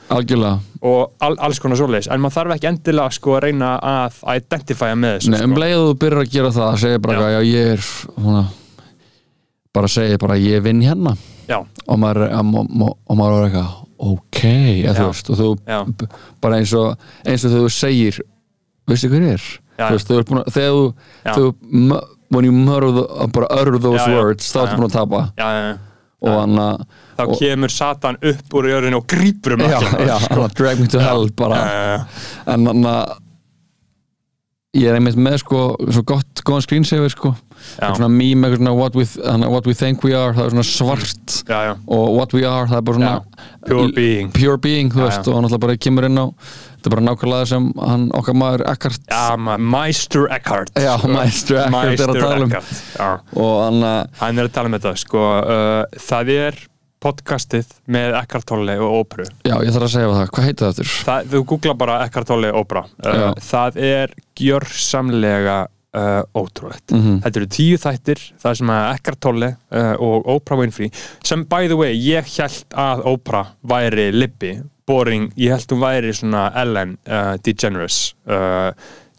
og all, alls konar svoleiðis. En maður þarf ekki endilega sko að reyna að identifya með þessu Nei, um sko. leið og þú byrjar að gera það segir bara, Já. já, já ég er svona, bara segir bara, ég vinn hérna. Já, og maður, er eitthvað ok, eða þú veist og þú, Já. bara eins og eins og þú segir, veistu hver er? Já. þú veist, þú ert búin að, þegar þú þú, when you mutter the, bara utter those words, þá ertu búin að tapa. Já, já, já. og hann að þá kemur Satan upp úr jörðinu og grípur um sko. að drag me to hell bara, já, já, já. en hann að ég er einmitt með sko svo gott, góðan screensaver sko. Svona meme, eitthvað svona what we, what we think we are, það er svona svart. Já, já. og what we are, það er bara svona Pure being. pure being, veist, og hann alltaf bara kemur inn á þetta er bara nákvæmlega sem hann, okkar maður Eckhart Já, ma Meister Eckhart. Já, Meister Eckhart er að tala um. Og hann að Hann er að tala um þetta sko, uh, Það er podcastið með Eckhart Tolle og Óperu já, ég þarf að segja það, hvað heitir það það, Þú googla bara Eckhart Tolle Ópera uh, Já. Það er gjörsamlega uh, ótrúlegt. Mhm. Þetta eru tíu þættir Það sem að Eckhart Tolle uh, og Oprah Winfrey sem by the way, ég held að Oprah væri Libby, boring. Ég held hún væri svona Ellen uh, DeGeneres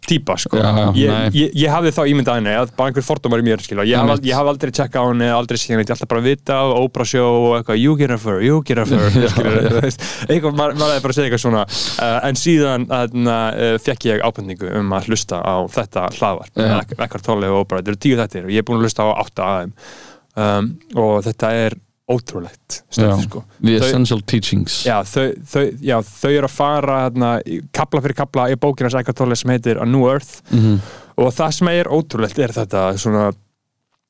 típa sko. Já, já, ég, ég, ég hafði þá ímyndað henni að bara einhver fordómar í mér skilur. ég, haf, Einmitt. ég haf aldrei tjekka á henni aldrei síðan, ég alltaf bara vita og Oprah show og eitthvað, you get her for, you get þú veist, eitthvað, maður er bara segja eitthvað svona uh, en síðan uh, fekk ég ábendingu um að hlusta á þetta hlaðvarp Já. Ek- Eckhart Tolle og Oprah, þetta eru tíu þettir og ég er búin að hlusta á átta af þeim um, og þetta er ótrúlegt stöð, Já. sko. The Þau- Essential Teachings Já, þau, þau, já, þau eru að fara hérna, kapla fyrir kapla í bókina Eckhart Tolle sem heitir A New Earth Mhm. og það sem er ótrúlegt er þetta svona,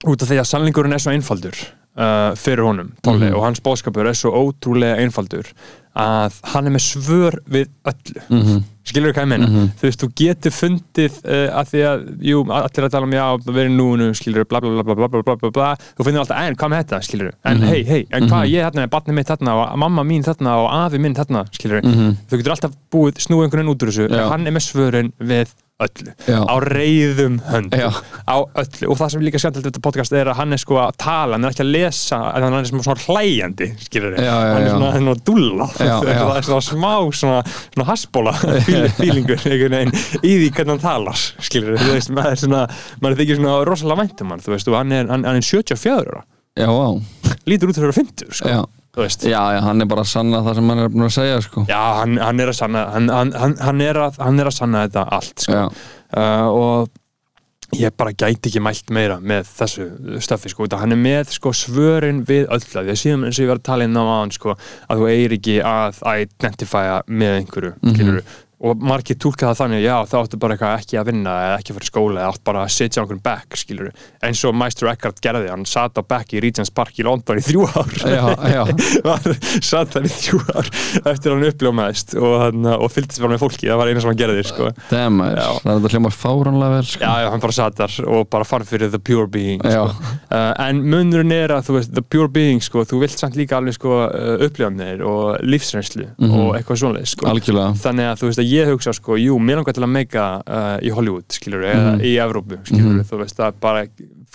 út af því að sannlingurinn er svo einfaldur uh, fyrir honum, Tolle, Mhm. og hans bóðskapur er svo ótrúlega einfaldur að hann er með svör við öllu Mhm. Skilur þú hvað ég meina? Mhm. Þú veist, þú getur fundið uh, að því að, jú, allir að tala um já, verið núinu, skilur bla bla bla bla bla bla bla bla bla, þú finnir alltaf, en hvað með þetta, skilur en Mhm. hei, hei, en hvað, Mhm. ég þarna er barnið mitt þarna og mamma mín þarna og afi minn þarna, skilur Mhm. þú getur alltaf búið, snúið einhvern veginn út úr þessu en hann er með svörin við öllu. Já. á reyðum höndum. Já. á öllu. Og það sem líka við þetta podcast er að hann er sko að tala, hann er ekki að lesa hann er svona, hlæjandi skilur já, hann er svona, svona dúlla. Það er svona smá svona, svona haspóla fílingur veginn í því hvernig hann talar skilur þú veist, maður er svona maður þykir svona rosalega væntum hann þú veist, og hann er, hann, hann er 74 ára. Lítur út fyrir að 50 sko, Já. Já, já, hann er bara að sanna það sem hann er að segja sko. Já, hann, hann er að sanna hann, hann, er að, hann er að sanna þetta allt sko. Uh, og ég bara gæti ekki mælt meira með þessu stöfi sko, hann er með sko, svörin við öll að því að síðan eins og ég var að tala inn á aðan sko, að þú eigir ekki að identifya með einhverju mm og margir túlka það þannig, já þá áttu bara eitthvað ekki að vinna eða ekki að fara í skóla eða áttu bara að sitja á einhvern back, skilur eins og Meister Eckhart gerði, hann sat á back í Regents Park í London í þrjú ár satt þar í þrjú ár eftir að hann uppljómaðist og, hann, og fylgdist bara með fólki, það var eina sem hann gerði sko. Já. það er þetta hljómar fáránlega vel sko. já, já, hann bara satt þar og bara fann fyrir the pure being sko. uh, en munurinn er að þú veist, the pure being sko, þú vilt samt líka alveg sko, uh, uppljónir og lífsreynslu Mhm. og að ég hugsa sko, jú, mér langar til að meika uh, í Hollywood, skilur eða Mhm. í Evrópu, skilur Mhm. þú veist að bara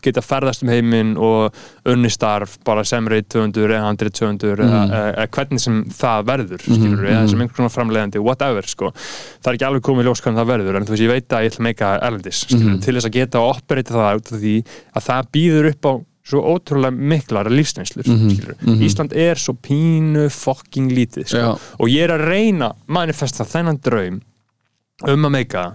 geta ferðast um heiminn og unni starf bara sem reyð 200 eða 100 200 eða, Mhm. eða, eða hvernig sem það verður Mhm, eða mhm. sem einhvern svona framleiðandi, whatever sko. það er ekki alveg komið ljós hvernig það verður en þú veist, ég veit að ég ætla meika erlendis skilur, Mhm. til þess að geta að operita það út af því að það býður upp á svo ótrúlega miklar lífsneynslur Mhm, skilur. mhm. Ísland er svo pínu fucking lítið sko. Og ég er að reyna að manifesta þennan draum um að meika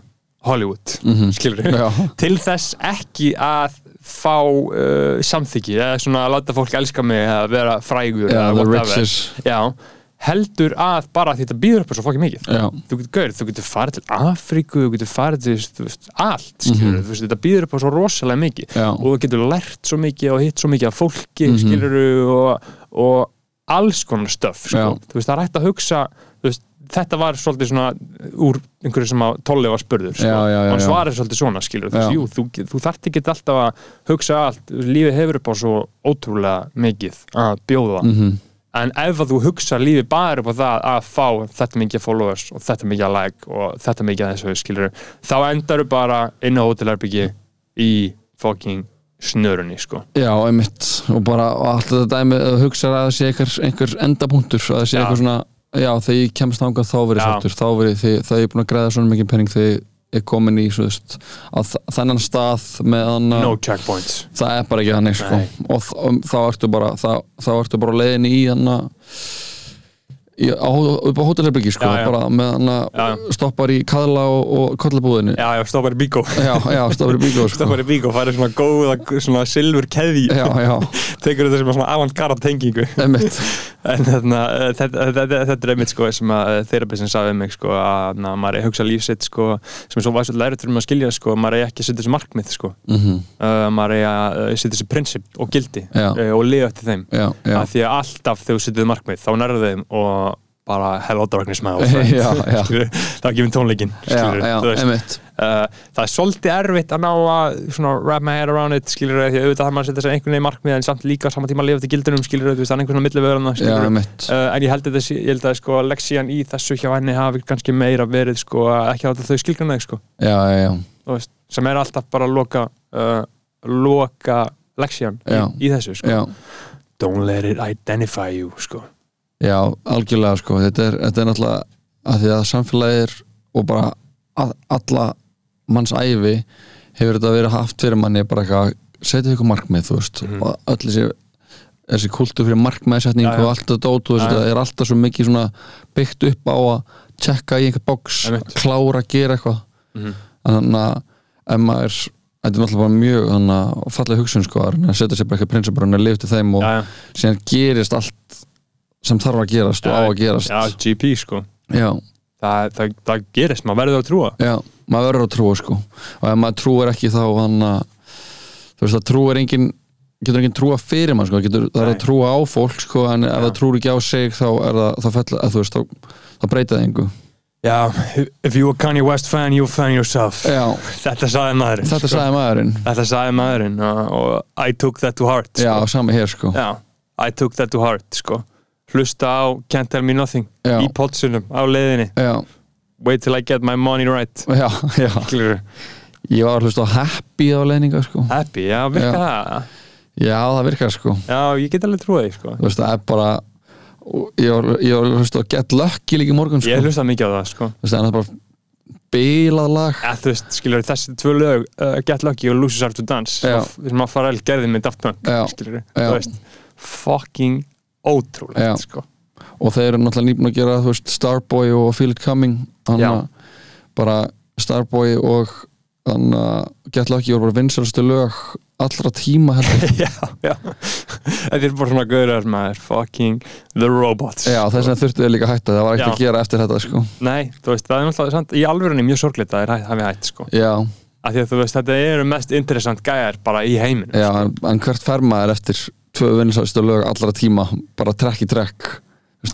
Hollywood skilur Já. til þess ekki að fá uh, samþyggi eða svona að láta fólk elska mig eða vera frægur Já, eða whatever. Heldur að bara því þetta býður upp svo fokkin mikið Já. þú getur gaur, þú getur farið til Afríku þú getur farið til þú veist, allt Mhm. þú veist, þetta býður upp svo rosalega mikið Já. og þú getur lært svo mikið og hitt svo mikið af fólki Mhm. skilur og, og alls konar stöf sko. Veist, það er hægt að hugsa veist, þetta var svolítið svona úr einhverju sem að Tolli var spurður sko. Hann svarir svolítið svona skilur, þú, veist, Já. jú, þú, þú þarft ekki alltaf að hugsa allt, lífið hefur upp á svo ótrúlega mikið að bjóða Mhm. En ef að þú hugsa lífið bara upp á það að fá þetta mikið followers og þetta mikið like og þetta mikið þessu skilur þá endar þú bara inn á hótelherbyggi í fucking snörunni sko. Já, einmitt. Og bara og allt þetta dæmi að hugsa að það sé einhver, einhver endapunktur að það sé Já. eitthvað svona já, þegar ég kemst þangað þá verið sáttur. Þá verið þegar ég er búin að græða svona mikið penning þegar er komin í veist, þannan stað með hana, no checkpoints. Það er bara ekki þannig sko. og þá ertu bara, bara leiðin í þannig á, upp á hótelherbyggi sko, Já, já. bara með hann að stoppar í kaðla og, og kollabúðinu já, já, stoppar í bíkó. Já, já, stoppar í bíkó sko. stoppar í bíkó, færi svona góða svona silfur keði já, já, tekur þetta sem svona avantgarda tengingu. Einmitt. En þarna, eh, þetta, þetta, þetta er einmitt sko sem að þeirabessin sagði um mig sko að na, maður er hugsa lífsitt sko sem er svo væslega lærið til um að skilja sko maður er ekki að setja þessi markmið sko. Mm uh, maður er að setja þessi prinsip og gildi uh, og lifa eftir þeim. Já, já, að því að alltaf þegar þú setjum markmið þá nærðu þeim og bara hello darkness my old friend það er tónleikin veist. einmitt. Uh, það er svolítið erfitt að ná að wrap my head around it skilur því að auðvitað þarf maður að setja sér einhvern veginn markmið en samt líka á sama tíma að lifa til gildunum skilur það er einhvern veginn milli vörðuna já, skilur einmitt. Uh, en ég held að þessi, ég held að sko leksían í þessu hjá henni hafi kannski meira verið sko ekki láta þau skilgrana þig sko. Sem er alltaf bara að loka uh, loka leksían í, í þessu sko. Don't let it identify you sko Já, algjörlega sko þetta er, þetta er náttúrulega að því að samfélagið er og bara að, alla manns ævi hefur þetta verið haft fyrir manni bara eitthvað, setja ykkur markmið þú veist, og öll þessi þessi kultur fyrir markmiðsetning og allt þetta og já. þetta er alltaf svo mikið svona byggt upp á að tjekka í einhver Einmitt. klára að gera eitthvað Mhm. þannig að ef maður þetta er náttúrulega mjög þannig að fallega hugsun sko að setja sér bara eitthvað prinsipur en að lifa til þeim og síðan gerist allt sem þarf að gerast og á að gerast. já, GP sko. Já, það, það, það gerist, maður verður að trúa. Já, maður verður að trúa sko. Og ef maður trúir ekki þá hann að þú veist að trúir engin getur engin trúa fyrir mann sko. Getur, það er að trúa á fólk sko en ef það trúir ekki á sig þá er það, það fell, að, veist, þá, þá breyta það engu. Já, if you a Kanye West fan you fan yourself. Já, þetta sagði maðurinn þetta sko. sagði maðurinn. Þetta sagði maðurinn og, og I took that to heart já, sko. sama hér sko. Já, I took that to heart sko. Hlusta á Can't Tell Me Nothing Já. í potsunum á leiðinni. Já, wait till I get my money right. Já, já. Ég var að hlusta á happy á leininga sko. Happy, já, virka það? Já, það virkar sko. Já, ég get alveg trúið sko. þú veist, það er bara ég var, ég var að hlusta á Get Lucky líka í morgun sko. ég hlusta mikið á það sko. þú veist, það er bara bílað lag. Ja, þú veist, skilur þessi tvö lög uh, Get Lucky og Losers Are to Dance sem að Pharrell gerði með Daft Punk skilur, þú veist. Fucking ótrúlegt sko. og þeir eru náttúrulega nýbúin að gera veist, Starboy og Feel It Coming bara Starboy og þannig að Get Lucky voru bara vinsalastu lög allra tíma já, já. Þetta er bara svona gauðar maður fucking the robots já, þess vegna þurftu þau líka að hætta það var ekkert að gera eftir þetta sko. Nei, þú veist, það er náttúrulega í alvörunni mjög sorgleitt að það hafi hætt sko. já, af því að þú veist, þetta eru mest interessant gæjar bara í heiminum já sko. en, en hvert fer maður eftir tvö vinsalastu lög allra tíma bara trekk í trekk.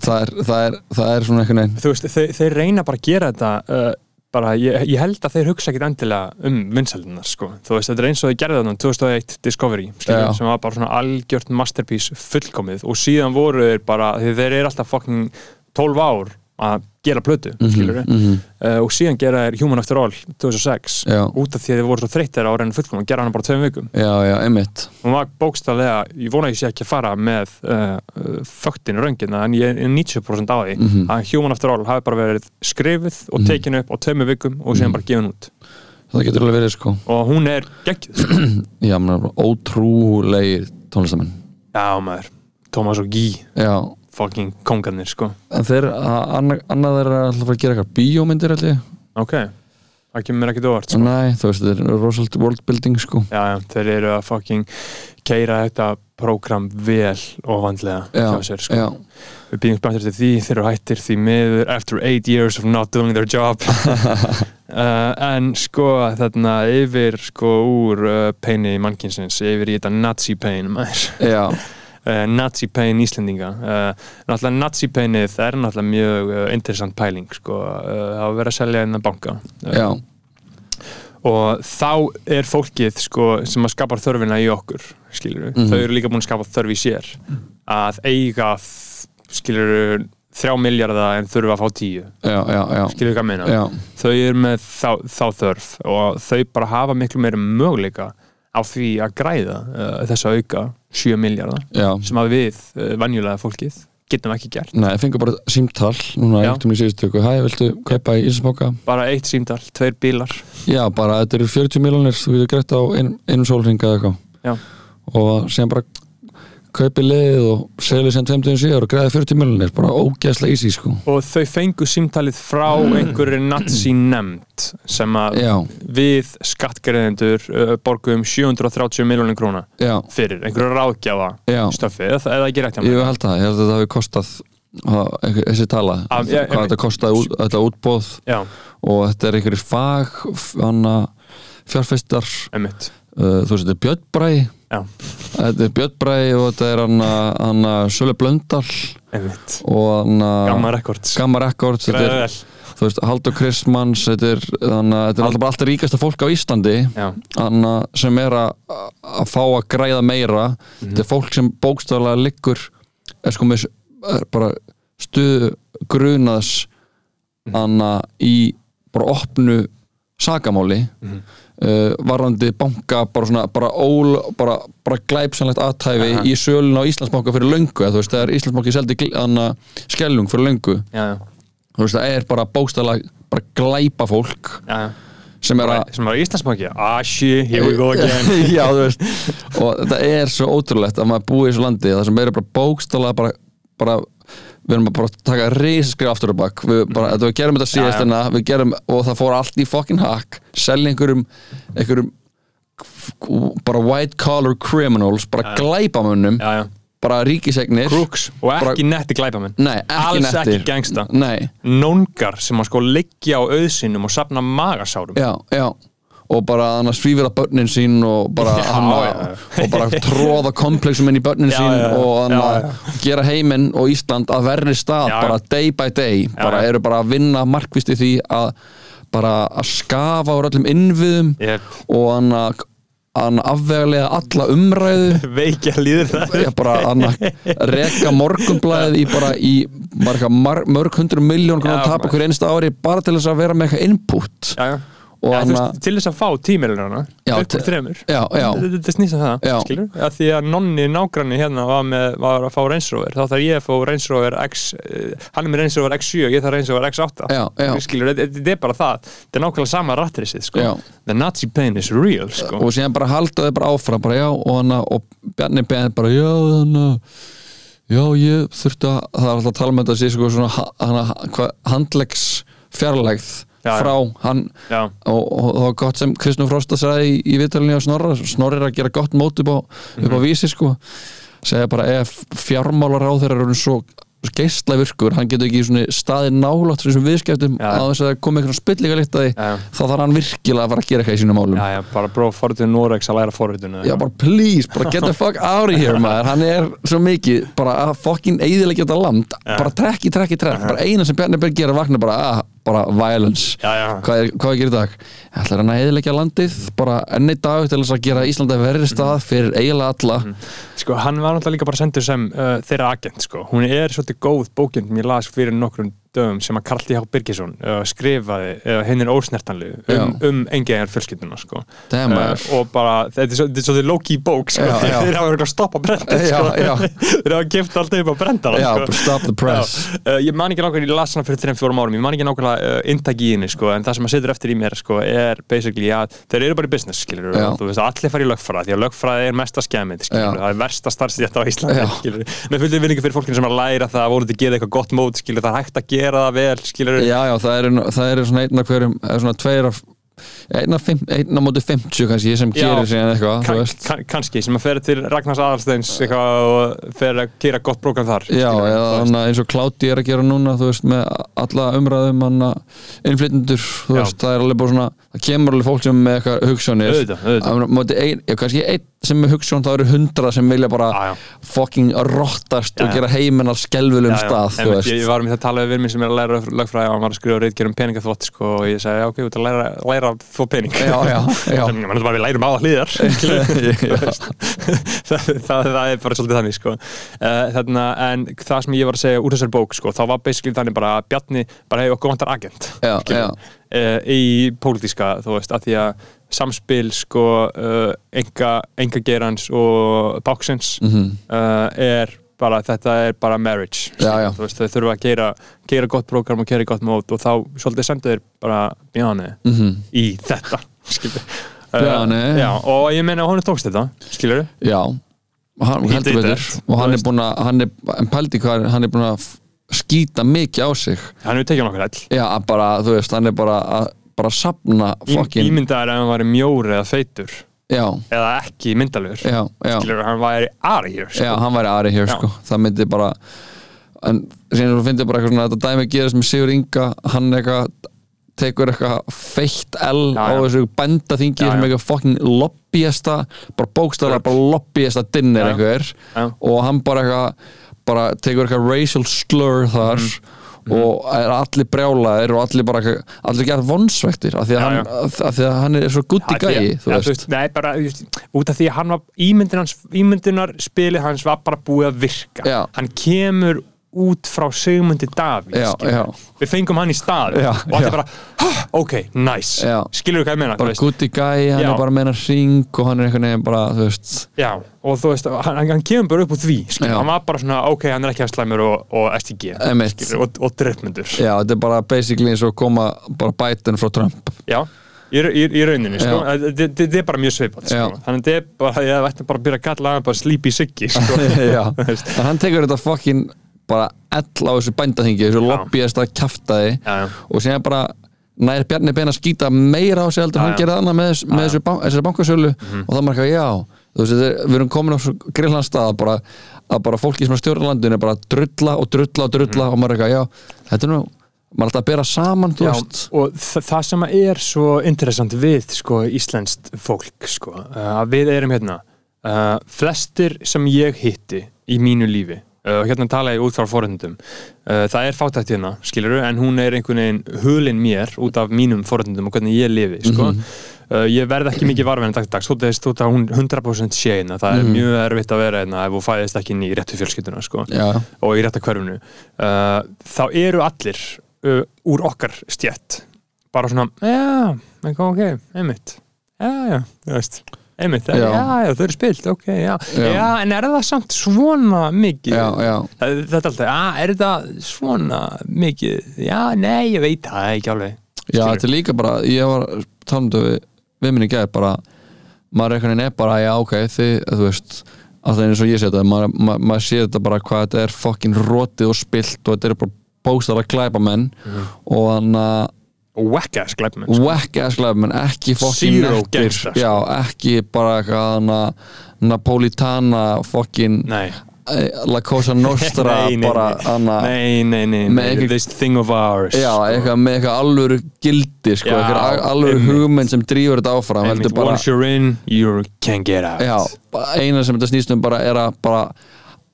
Það er, það er, það er svona einhvern veginn. Veist, þeir, þeir reyna bara að gera þetta uh, bara, ég, ég held að þeir hugsa ekkit endilega um vinsældunar, sko, þú veist, þetta er eins og þeir gerði þarna 2001 Discovery, skilur, Já. sem var bara svona algjört masterpiece fullkomið. Og síðan voru þeir bara, þeir eru alltaf fucking 12 ár að gera plötu, skilur mhm. uh, og síðan gera þeir Human After All 2006, Já. út af því að þeir voru svo þreyttir á að reyna fullkomið, gera hana bara tveim vikum. Já, já, einmitt. Hún var bókstaflega, ég vona að ég sé ekki að fara með uh, uh, fögtinu röngina en ég er 90% á því Mhm. að Human After All hafi bara verið skrifuð og tekin upp á tveimur vikum og síðan bara gefin út. Það getur alveg verið sko. Og hún er geggjuð sko. já, menn, ótrúlegir tónlistamenn já maður, Thomas og Guy. Já, fucking kongarnir sko. En þeir, annað er að alltaf að gera eitthvað bíómyndir ég. Ok, það kemur mér ekkert óvart sko. Nei, þú veist, þetta er rosalega worldbuilding sko. Já, já, þeir eru að fucking keira þetta prógram vel og vandlega Já, hjá sér sko. já, við býðum spenntur til því, þeir eru hættir því miður after eight years of not doing their job. Uh, en sko þarna yfir sko úr uh, peini mannkynsins, yfir í þetta nazi pain maður. Já, uh, nazi pain Íslendinga. Uh, náttúrulega nazi painið er náttúrulega mjög uh, interessant pæling sko, það var verið að selja inn að banka já, og þá er fólkið sko, sem að skapar þörfina í okkur skilur Mhm. þau eru líka búin að skapa þörf í sér. Að eiga skilur þrjá miljardar en þurfa að fá tíu. Já, já, já, skilur hvað að meina? Já, þau eru með þá, þá þörf og þau bara hafa miklu meira möguleika á því að græða uh, þessa auka 7 miljardar sem að við, uh, venjulega fólkið getum ekki gert. Nei, ég fengur bara símtal núna eitt um í síðustu ykkur Hæ, viltu kaupa í Íslandsbóka? bara eitt símdal, tveir bílar. Já, bara þetta eru 40 miljonir þú getur greitt á ein, einum sólringa eða Já. eitthvað og síðan bara kaupi liðið og selið síðan tveimtuðin síðar og greiði 40 miljonir bara ógeðslega easy sko. Og þau fengu símtalið frá einhverju nazi nefnd sem að Já, við skattgreðendur uh, borgum 730 miljónir króna já, fyrir einhverju ráðgjafa já. stöfi, eða, eða ekki rétt hjá Ég mér. held það, ég held að það hafi kostað einhver- þessi tala Af- já, hvað þetta kostaði út, þetta útbóð já, og þetta er einhverjir fag einmitt. uh, þú veist, þetta er Björn Bræ Já. Þetta er Björn Bræ og þetta er hann Sölu Blöndal einmitt, og hann gamma rekords Gamma Records er, þú veist, Haldur Kristmanns þetta er, hann, þetta er alltaf alltaf ríkasta fólk á Íslandi. Já, hann, sem er að fá að græða meira. Mhm. þetta er fólk sem bókstaflega liggur er sko með er bara stuð grunaðs Mhm. hann í bara opnu sakamáli. Mhm. Uh, varandi banka bara svona bara, ól, bara, bara glæpsanlegt aðtæfi Aha. í sölun á Íslandsbanka fyrir löngu veist það er Íslandsbanki seldi skellung fyrir löngu. Já, já, veist það er bara bókstaflega bara glæpa fólk já, sem er að sem var Íslandsbanki. Ah shit, here we go again. Já, þú veist. Og þetta er svo ótrúlegt að maður búi í þessu landi það sem er bara bara, bara við erum bara að taka risaskri aftur og bakk við, við gerum þetta síðastina og það fór allt í fucking hack. Selja einhverjum, einhverjum bara white collar criminals bara Já. glæpamönnum já, já. bara ríkisegnir. Crooks og ekki Bara- netti glæpamenn. Nei, ekki alls nettir. ekki gangsta. Nei, nóngar sem að sko liggja á auðsinnum og safna magasárum. Já, já og bara hann að svífira börnin sín og bara Já, hann að já, og bara tróða komplexum inn í börnin Já, sín og hann að gera heiminn og Ísland að verri stað bara day by day. Bara eru bara að vinna markvist í því að bara að skafa úr öllum innviðum Yep. og hann að hann afvegulega alla umræðu. Veikja bara hann að reka morgunblæðið í bara í bara eitthvað mar, mörg hundru miljón Já, að tapa hver einsta ári bara til þess að vera með eitthvað input. Já, já. Og að- veist, til þess að fá tímilunarna Já, upp úr þremur já, já. þetta snýst um það Já. skilur að því að nonni nágranni hérna var, með, var að fá Range Rover þá þarf ég að fá Range Rover X uh, hann er með Range Rover X7 ég þarf Range Rover X8 Já, já. skilur, þetta er bara það þetta er nákvæmlega sama rattrisið sko. Já. the Nazi pain is real sko. og síðan bara halda þau bara áfram bara já og hann að- og Bjarni Ben bara já þannig já ég þurfti að það er alltaf að tala með þetta að sko svona ha- hann að- hvað, handleggs fjarlægð Já, frá hann. Og, og það var gott sem Kristnú Frosta sagði í, í viðtalinu á Snorra. Snorri er að gera gott mót upp á, upp á vísi sko. Segja bara ef fjármálar á þeirra eru svo geistla virkur, hann getur ekki staði nálátt þessum viðskiptum Já. á þess að það komi eitthvað spillinga líkt að því Já. þá þarf hann virkilega að fara að gera eitthvað í sínum málum. Já, já, bara bróð forritin Norex að læra forritinu Já, bara please, bara get the fuck out of here maður, hann er svo mikið bara að fucking eiðilegja þetta land. Bara trekk í trekk í trekk, bara eina sem Bjarni Berg gera vakna bara, að, bara violence. Hvað er, hvað er að í dag? Ég ætla hann að eiðilegja landið bara enn eitt dag til þess að gera Íslanda verri stað fyrir eiginlega alla. Sko, góð bókinn sem ég las fyrir nokkrum dögum sem að Karl T. H. Birgisson uh, skrifaði hennin ósnertanlu um, Já. um engiðjar fjölskylduna, sko. Uh, og bara, þetta er svo- þetta er svolítið low-key bók, sko. Já, já. Þeir hafa verið að stoppa brendið, Já, sko. Þeir hafa gift alltaf upp á brendana, Já, sko. stop the press. Uh, ég man ekki nákvæmlega, ég las hana fyrir 3-4 árum, ég man ekki nákvæmlega uh, inntaki í henni, sko, en það sem að setur eftir í mér, sko, er basically að þeir eru bara í business, veist, allir fara í lögfræði, því að lögfræði er mesta skemmið, það er versta starfstétt á Íslandi, með fullið vinningu fyrir fólkinu sem að læra það, voru til að gera eitthvað gott mót, það er hægt að gera það vel, skilur, Já, já, það eru, það eru svona einn af hverjum eða svona tveir af einn af fimm, einn á móti 50 kannski sem gerir síðan eitthvað, þú kann, kann, kannski, sem að fer til Ragnars Aðalsteins eitthvað og fer að gera gott prógram þar, Já, eða eins og Kláti er að gera núna þú veist, með alla umræðum hann innflytjendur, þú Já. veist, það er alveg bara svona það kemur alveg fólk sem með eitthvað hugssjónir ein, kannski einn sem er hugssjón þá eru hundra sem vilja bara Já, já. fucking rottast og gera heiminn að skelvulum stað, þú veist. ég, ég var um þetta að tala við minn sem er að læra lögfræði og hann var að skrifa ert að að þvó pening Já, já, já. Þannig að bara við lærum á að hlýðar það, það, það er bara svolítið þannig sko. uh, þarna, en það sem ég var að segja úr þessari bók, sko, þá var basically þannig bara að Bjarni bara hefur okkur vantar agent uh, í pólitíska, þú veist, að því að samspil sko enga, enga gerans og báksins Mhm. uh, er bara, þetta er bara marriage. Já, já. Þú veist, þau þurfa að gera, gera gott program og gera gott mót og þá svolítið sendu þeir bara Bjarni Mhm. í þetta skilur Bjarni. já, og ég meina hún tókst þetta skilur Já, hann He heldur betur. og hann er búin að hann er, pældi hvað, hann er búin að skýta mikið á sig. Hann hefur tekið nokkur hell. Já, bara, þú veist, hann er bara að bara sapna fokkin ímyndaður ef hann væri mjóri eða feitur Já, eða ekki myndalur skilur, hann væri aðri hér Já, hann væri Ari hér, sko. Það myndi bara en síðan þú finnir bara eitthvað svona þetta dæmi gerist með Sigur Inga hann eitthvað tekur eitthvað feitt L Já, á þessu bændaþingi Já, sem eitthvað fucking lobbyista bara bókstæðlega bara lobbyista dinner Já. einhver. Já. og hann bara eitthvað bara tekur eitthvað racial slur þar Mhm. og allir brjálaðir og allir bara allir gert vonsvektir af því að, Já, hann, af því að hann er svo því að- gæi þú ja, veist Nei, bara út af því að hann var ímyndunar, ímyndunar spilið hans var bara búið að virka Já. hann kemur út frá Sigmundi Davíð við fengum hann í stað Já, og allir bara, "Hah, ok, nice. Skilur þú hvað ég meina bara gutti gæi, hann Já. er bara með hennar ring og hann er einhvern veginn bara, þú veist. Já, og þú veist, hann, hann kemur bara upp úr því hann var bara svona, ok, hann er ekki að slæmur og, og STG skilur, og, og drittmyndur Já, þetta er bara basically eins og koma bara bætin frá Trump. Já, í, í, í rauninni sko. Þetta er bara mjög svipað sko. Þannig að þetta er bara, ég ætti bara að byrja að kalla hann bara sleepy siggi sko. Hann tekur þetta fokkin bara ell á þessu bændaþingi þessu lobbyist að Já, já. og síðan bara nær Bjarni Ben að skýta meira á sig heldur hann gerði annað með, með þessu, þessari bankasölu. Og það marka já veist, við erum komin á grillan stað að bara, að bara fólki sem er stjórn landinu er bara að drulla og drulla og drulla og maður er eitthvað, já, þetta er nú maður alltaf að bera saman, Já, og þa það sem er svo interessant við sko, íslenskt fólk sko, að við erum hérna uh, flestir sem ég hitti í mínu lífi og hérna tala ég út frá forhendum uh, það er fátækt hérna, skilur en hún er einhvern veginn hulin mér út af mínum forhendum og hvernig ég lifi sko. uh, ég verð ekki mikið varfinn dagdags, þú veist, þú veist að hún 100% sé hérna, það er mjög erfitt að vera hérna ef þú fæðist ekki inn í réttu fjölskylduna sko Já, og í rétta hverfunu þá eru allir uh, úr okkar stjætt bara svona, já, ok einmitt, já, já, þú veist einmitt, já, Já. já, já þau eru spilt ok, já. Já. já, en er það samt svona mikið já, já Það, þetta er alltaf, já, er það svona mikið, já, nei, ég veit það ekki alveg Já, Skilurðu? þetta er líka bara, ég var talandi við, við minni gæð bara maður einhvern veginn er bara, já ok þið, þú veist, alltaf eins og ég sé þetta maður, maður, maður sé þetta bara hvað þetta er fokkin rótið og spilt og þetta er bara bóstar að glæpa menn Mhm. og þannig að whack-ass glæpmenn sko. whack ass glæpa menn, ekki fokkin gangster, sko. já, ekki bara eitthvað Napolitana fokkin nei, eh, La Cosa Nostra nei, nei, bara þannig nei, nei, nei, nei this thing of ours Já, sko. eitthvað með eitthvað alvöru gildi sko, eitthvað alvöru hugmynd sem drífur þetta áfram bara, once you're in, you can't get out já, eina sem þetta snýst um bara er að bara,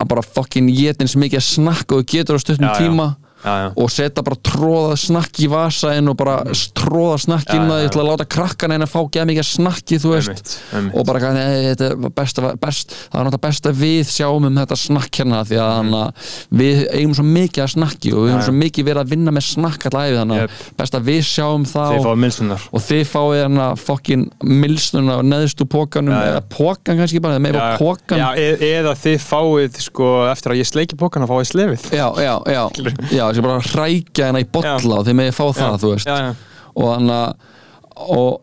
að bara fucking geta eins mikið að snakka og getur á stuttum Já, já. Já, já. og setja bara tróða snakki í vasaðinn og bara tróða snakki inn að ég ætla að láta krakkana einn að fá geða mikið snakki þú veist Einmitt, einmitt. og bara nei, besta, best, það er náttúrulega best að við sjáum um þetta snakk hérna því að mm. við eigum svo mikið að snakki og við já. svo mikið verið að vinna með snakk allæfi þannig að Jep. best að við sjáum það og, og þið fáið hérna fokkin milsnuna og neðstu pókanum eða pókan kannski bara, eða pókan e eða þið fáið sko, eftir að ég sleiki pókana fáið slefið já, já, já, já, þessi bara hrækja hérna í bolla Já. og þið megið fá það, þú veist. Og þannig að og,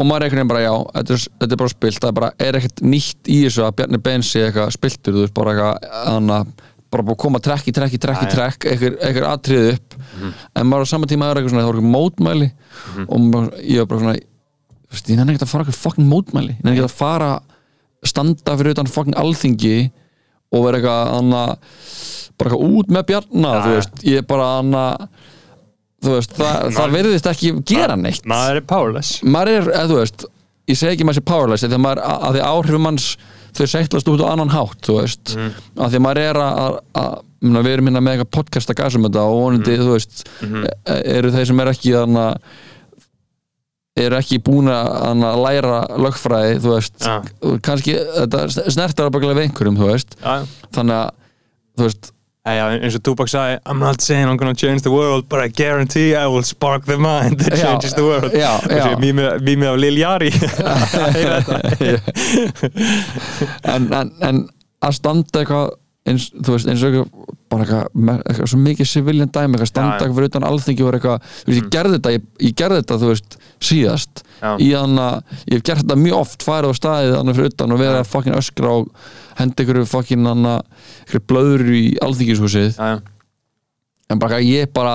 og maður er einhvern veginn bara, já, þetta er, þetta er bara spilt það er bara, er ekkert nýtt í þessu að Bjarni Ben sé eitthvað spiltur, þú veist, bara eitthvað þannig að bara búið að koma trekk í trekk í trekk í trekk, eitthvað, atriði upp. En maður á sama tíma er eitthvað svona, það voru eitthvað mótmæli og maður, ég var bara svona ég nenni ekkert að fara eitthvað fucking mótmæli. Ég nenni ekkert að fara standa fyrir utan fucking alþingi og vera eitthvað annað bara út með bjarna Já, þú já. veist, ég er bara annað þú veist, það, það verðist ekki gera neitt maður er powerless maður er, eða þú veist ég segi ekki maður sé powerless þegar maður, að, því áhrifum manns þau seitlast út á annan hátt þú veist, Mhm. að því maður er að, að, við erum hérna með eitthvað podcast að gasum þetta og vonandi, Mhm. þú veist e- eru þeir sem er ekki þannig að eru ekki búin að læra lögfræði, þú veist Já. kannski, þetta snertar baklega við einhverjum, þú veist já, þannig að, þú veist já, já, eins og Tupac sagði I'm not saying I'm gonna change the world but I guarantee I will spark the mind that Já, changes the world. já, já. Mými af Lil Jari en, en, en að standa eitthvað eins, þú veist, eins og eitthvað bara eitthvað, eitthvað svo mikið civilian dæmi eitthvað standa Já, já. eitthvað fyrir utan alþingi og vera eitthvað, þú veist, ég gerði þetta ég, ég gerði þetta, þú veist, síðast Já. í þannig að, ég hef gert þetta mjög oft farið á staðið þannig fyrir utan og verið að fokkin öskra og henda ykkur fokkin þannig ykkur blöður í já. en bara ég bara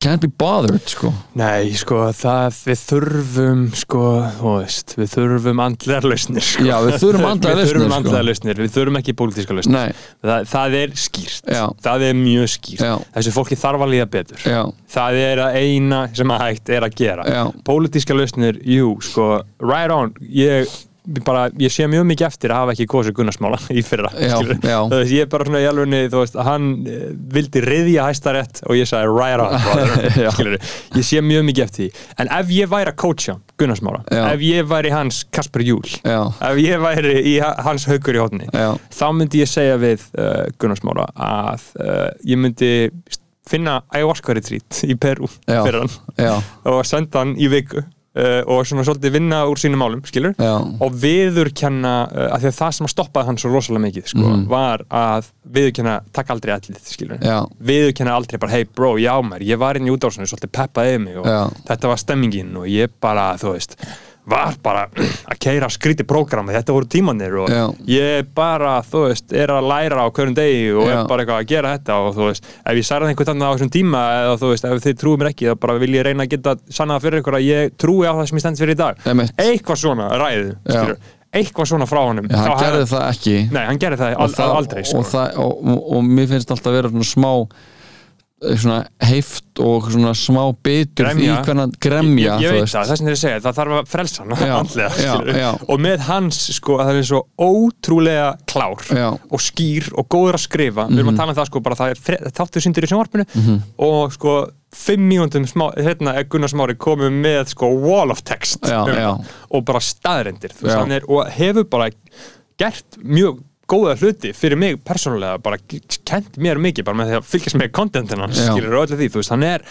can't be bothered, sko Nei, sko, það við þurfum, sko, þú veist, við þurfum andlegar lausnir, sko. Já, við þurfum andlegar Við þurfum lausnir, sko. andlegar lausnir, við þurfum ekki pólitíska lausnir. Það, það er skýrt, Já. það er mjög skýrt. Já. Þessu fólki þarf að líða betur. já, Það er að eina sem að hægt er að gera. Pólitíska lausnir, jú, sko, right on, ég bara, ég sé mjög mikið eftir að hafa ekki kosið Gunnarsmála í fyrra Já, já. Veist, ég er bara svona í alvegni veist, hann eh, vildi riðja hæstarétt og ég sagði right on brother, ég sé mjög mikið eftir því. En ef ég væri að coacha Gunnarsmála ef ég væri hans Kasper Júl ef ég væri hans haugur í hótni þá myndi ég segja við uh, Gunnarsmála að uh, ég myndi finna ayahuasca retreat í Peru Já. fyrir hann já, og senda hann í viku uh, og svona svolítið vinna úr sínum málum, skilur Já. og viðurkenna, uh, af því að það sem að stoppaði hann svo rosalega mikið, sko, var að viðurkenna, takk aldrei allir, skilur Já. viðurkenna aldrei bara, hey bro, já mér ég var inn í útdásinu, svolítið peppaði mig og Já. þetta var stemmingin og ég bara, þú veist var bara að keira skríti prógrami, þetta voru tímanir og Já. ég bara, þú veist, er að læra á hverjum degi og Já. er bara eitthvað að gera þetta og þú veist, ef ég særði einhvern annan á þessum tíma eða þú veist, ef þið trúið mér ekki þá bara vil ég reyna að geta sannað fyrir ykkur að ég trúi á það sem ég stend fyrir í dag. Eitthvað svona ræðu, skilur eitthvað svona frá honum. Já, hann gerði það ekki. Nei, hann gerði það, það- aldrei sko. og, það, og, og, og mér finnst alltaf að vera svona smá svona heift og svona smá bitur í hvernig gremja ég, ég veit veist. það, þess vegna er að segja það þarf að frelsa hann andlega, já, já. og með hans sko, að það er svo ótrúlega klár Já. og skýr og góður að skrifa. Við erum að tala um það sko, bara það er þáttur síndir í sjónvarpinu og sko fimm mínúndum smá, hérna Gunnar Smári komið með sko wall of text. Um það, og bara staðrendir veist, er, og hefur bara gert mjög góða hluti fyrir mig persónulega, bara kent mér mikið bara með því að fylgjast með kontentin hans skilur öllu því, þú veist, hann er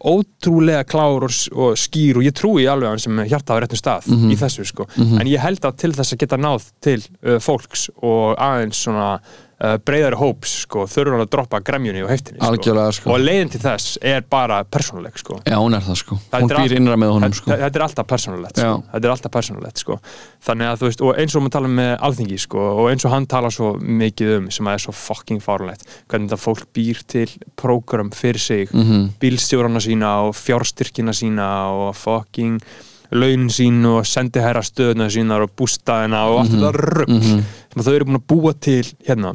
ótrúlega klár og, og skýr og ég trúi alveg að hann sem hjarta á réttum stað Mhm. í þessu sko, en ég held að til þess að geta náð til uh, fólks og aðeins svona uh, breyðari hóps sko, þurfur hann að droppa gremjunni og heftinni Algjörlega, sko. og leiðin til þess er bara persónuleg sko Já, hún er það sko Þetta Hún býr innra með honum sko þetta, er alltaf persónulegt sko. Þetta er alltaf persónulegt sko. þannig að þú veist, og eins og maður tala með alþingi sko, og eins og hann tala svo mikið um sem að er svo fucking fárlegt hvernig þetta fólk býr til prógram fyrir sig, mm. -hmm. bílstjórana sína og fjárstyrkina sína og fucking launin sín og sendihæra stöðuna sínar og bústaðina og allt þetta rugg sem að þau eru búin að búa til hérna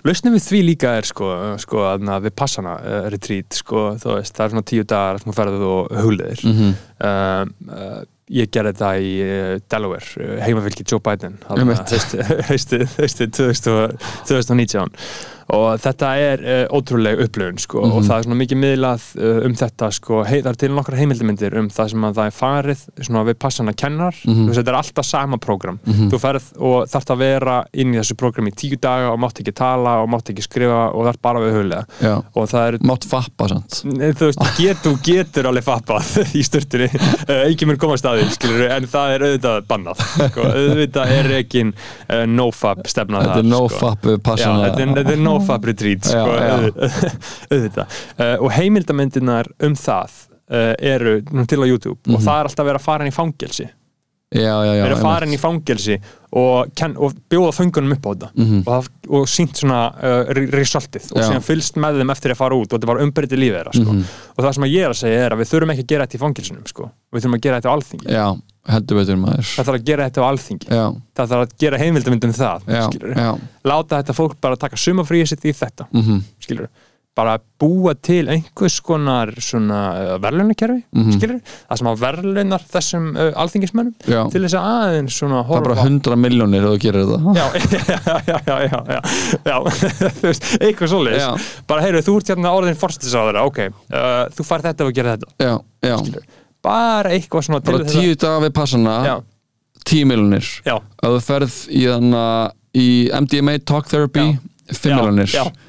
Lausnum við því líka er sko, sko að við passana uh, retreat sko, þú veist, það er svona tíu dagar sem þú ferðið og hugleðir Mhm. uh, uh, ég gerði þetta í uh, Delaware, heimafylgi Joe Biden haustið haustið 2000 2019 og þetta er uh, ótrúleg upplöfun sko, Mhm. og það er svona mikið miðlað um þetta sko, hei, það er til nokkra heimildamindir um það sem að það er farið svona við passana kennar Mhm. þú veist, þetta er alltaf sama prógram þú ferð og þarft að vera inn í þessu prógram í tíu daga og mátt ekki tala og mátt ekki skrifa og það er bara við Já. og það er Mátt fappa sant Nei, þú veist, get, þú getur alveg fappað í sturtunni, uh, ekki mun komast að því skilur, en það er auðvitað bannað sko, auðvitað er ekki uh, no-fap stefna Þetta þar er no sko. fap Já, passana þetta er, no-fap retreat sko, Já, já. auð- auðvitað uh, og heimildamindirnar um það uh, eru til á YouTube Mhm. og það er alltaf verið að fara inn í fangelsi Já, já, já verið að fara inn í fangelsi og, og bjóða föngunum upp á þetta Mhm. og, það- og sínt svona uh, re- resultið og síðan fylgst með þeim eftir að fara út og þetta var umbreytið lífið þeirra sko. Mhm. og það sem ég er að segja er að við þurfum ekki að gera þetta í fangelsinum sko. við þurfum að gera þetta á alþingi Já, það þarf að gera þetta á alþingi Já, það þarf að gera heimildamindum það já, láta þetta fólk bara taka sumafríið sitt í þetta Mhm. skilur bara búa til einhvers konar uh, verðlunakerfi Mhm. skilur, það sem að verðlunar þessum uh, alþingismönnum til þess að aðeins svona Það er bara horfa 100 miljónir ef þú gerir þetta. Já, já, já, já, já, já, þú veist, eitthvað Já. bara heyru, þú ert hérna orðin forstisáður ok, uh, þú fær þetta og gerir þetta. Já, já. Bara eitthvað svona Bara til tíu daga við passana já, 10 miljónir Ef þú ferð í í MDMA Talk Therapy 5 miljónir já,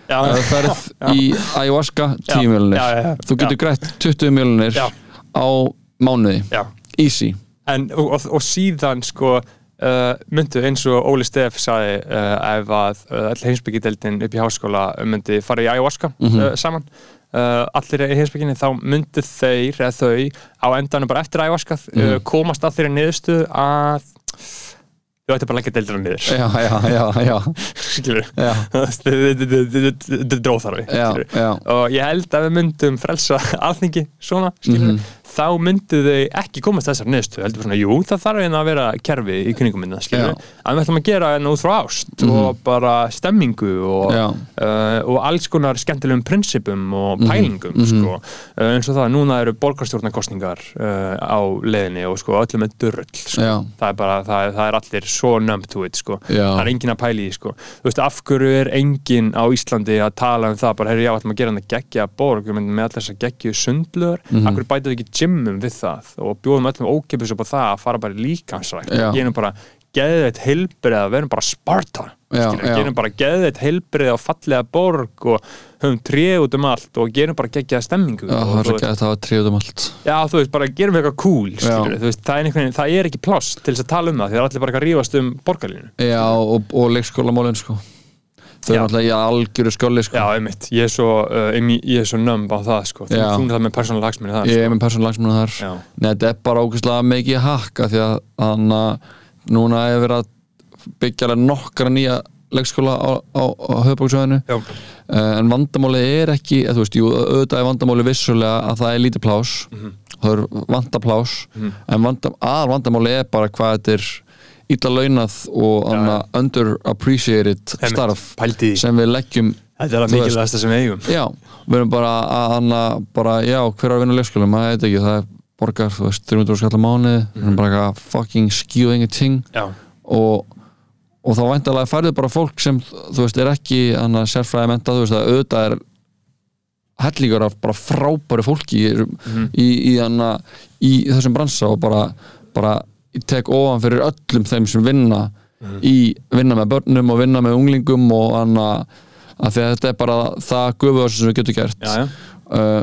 já, Ef þú ferð í Ayahuasca 10 miljónir já, já, já. Þú getur grætt 20 miljónir Já. á mánuði. Já. Easy. En, og, og, og síðan sko uh, myndu eins og Óli Steff sagði uh, ef að uh, all heimsbyggideldin upp í háskóla myndi fara í ayahuasca uh, saman uh, allir í heimsbygginni þá myndu þeir eða þau á endanum bara eftir ayahuasca uh, komast að þeirri niðurstu að þau ætti bara að leggja deildina niður Já, já, já, já, skilur þetta er skilurðu. já. og ég held að við myndum frelsa alþingi svona, skilur Mhm. Þá myndu þau ekki komast þessar neðstu heldur svona, jú, það þarf hérna að vera kerfi í kringum minna. Mhm. en við ætlum að gera hérna út frá ást og bara stemmingu og, uh, og alls konar skemmtilegum prinsipum og Mhm. pælingum sko. uh, eins og það, núna eru borgarstjórnarkostningar uh, á leiðinni og sko öllum er dörrull sko. Það er bara, það er, það er allir svo numb to it sko. Já. það er engin að pæli í sko. þú veist, af hverju er engin á Íslandi að tala um það, bara, herri, já, ætlum að gera hann að geggja borg, við myndum með allir bætum við við það og bjóðum öllum ókipis upp á það að fara bara líkansrækt genum bara geðveitt heilbrið að verum bara Sparta gerum bara geðveitt heilbrið og fallega borg og höfum tré út um allt og gerum bara geggjaða stemmingu Já, og, það er þú svo veist, gætt að hafa tríð um allt. Já, þú veist, bara gerum eitthvað cool veist, það, er einhvern, það er ekki pláss til þess að tala um það því það er allir bara að rífast um borgarlínu. Já, og, og leikskólamálin sko Þau eru alltaf í algjöru skóli sko. Já, einmitt, ég er svo, uh, ég er svo nömb á það sko, þú, er það með persónulega hagsmunni það Ég sko. er með persónulagsmunum þar. Já. Nei, þetta er bara ógeðslega mikið hakka því að þannig að núna er verið að byggja nokkra nýja leikskóla á, á, á höfbóksvæðinu Já. uh, en vandamálið er ekki eða, þú veist, jú, auðvitað er vandamálið vissulega að það er lítið plás Mhm. það er vandaplás en vandam, aðal vandamálið er bara hvað þetta er illa launað og anna, underappreciated Einmitt, starf því. sem við leggjum Þetta er að mikilvægast sem við eigum. Já, við erum bara að anna, bara, já, hver er að vinna á leikskólum? Það er ekki, það er borgar, þú veist 300 skall á mánuði, við erum bara eitthvað fucking skewing a ting Já, og, og þá væntalega færðu bara fólk sem, þú veist, er ekki anna, sérfræði menta, þú veist, að auðvitað er hellingur af bara frábæri fólki í, í, í, anna, í þessum bransa og bara, bara ég tek ofan fyrir öllum þeim sem vinna í vinna með börnum og vinna með unglingum og anna að því að þetta er bara það gufuðast sem við getum gert. Já, já, uh,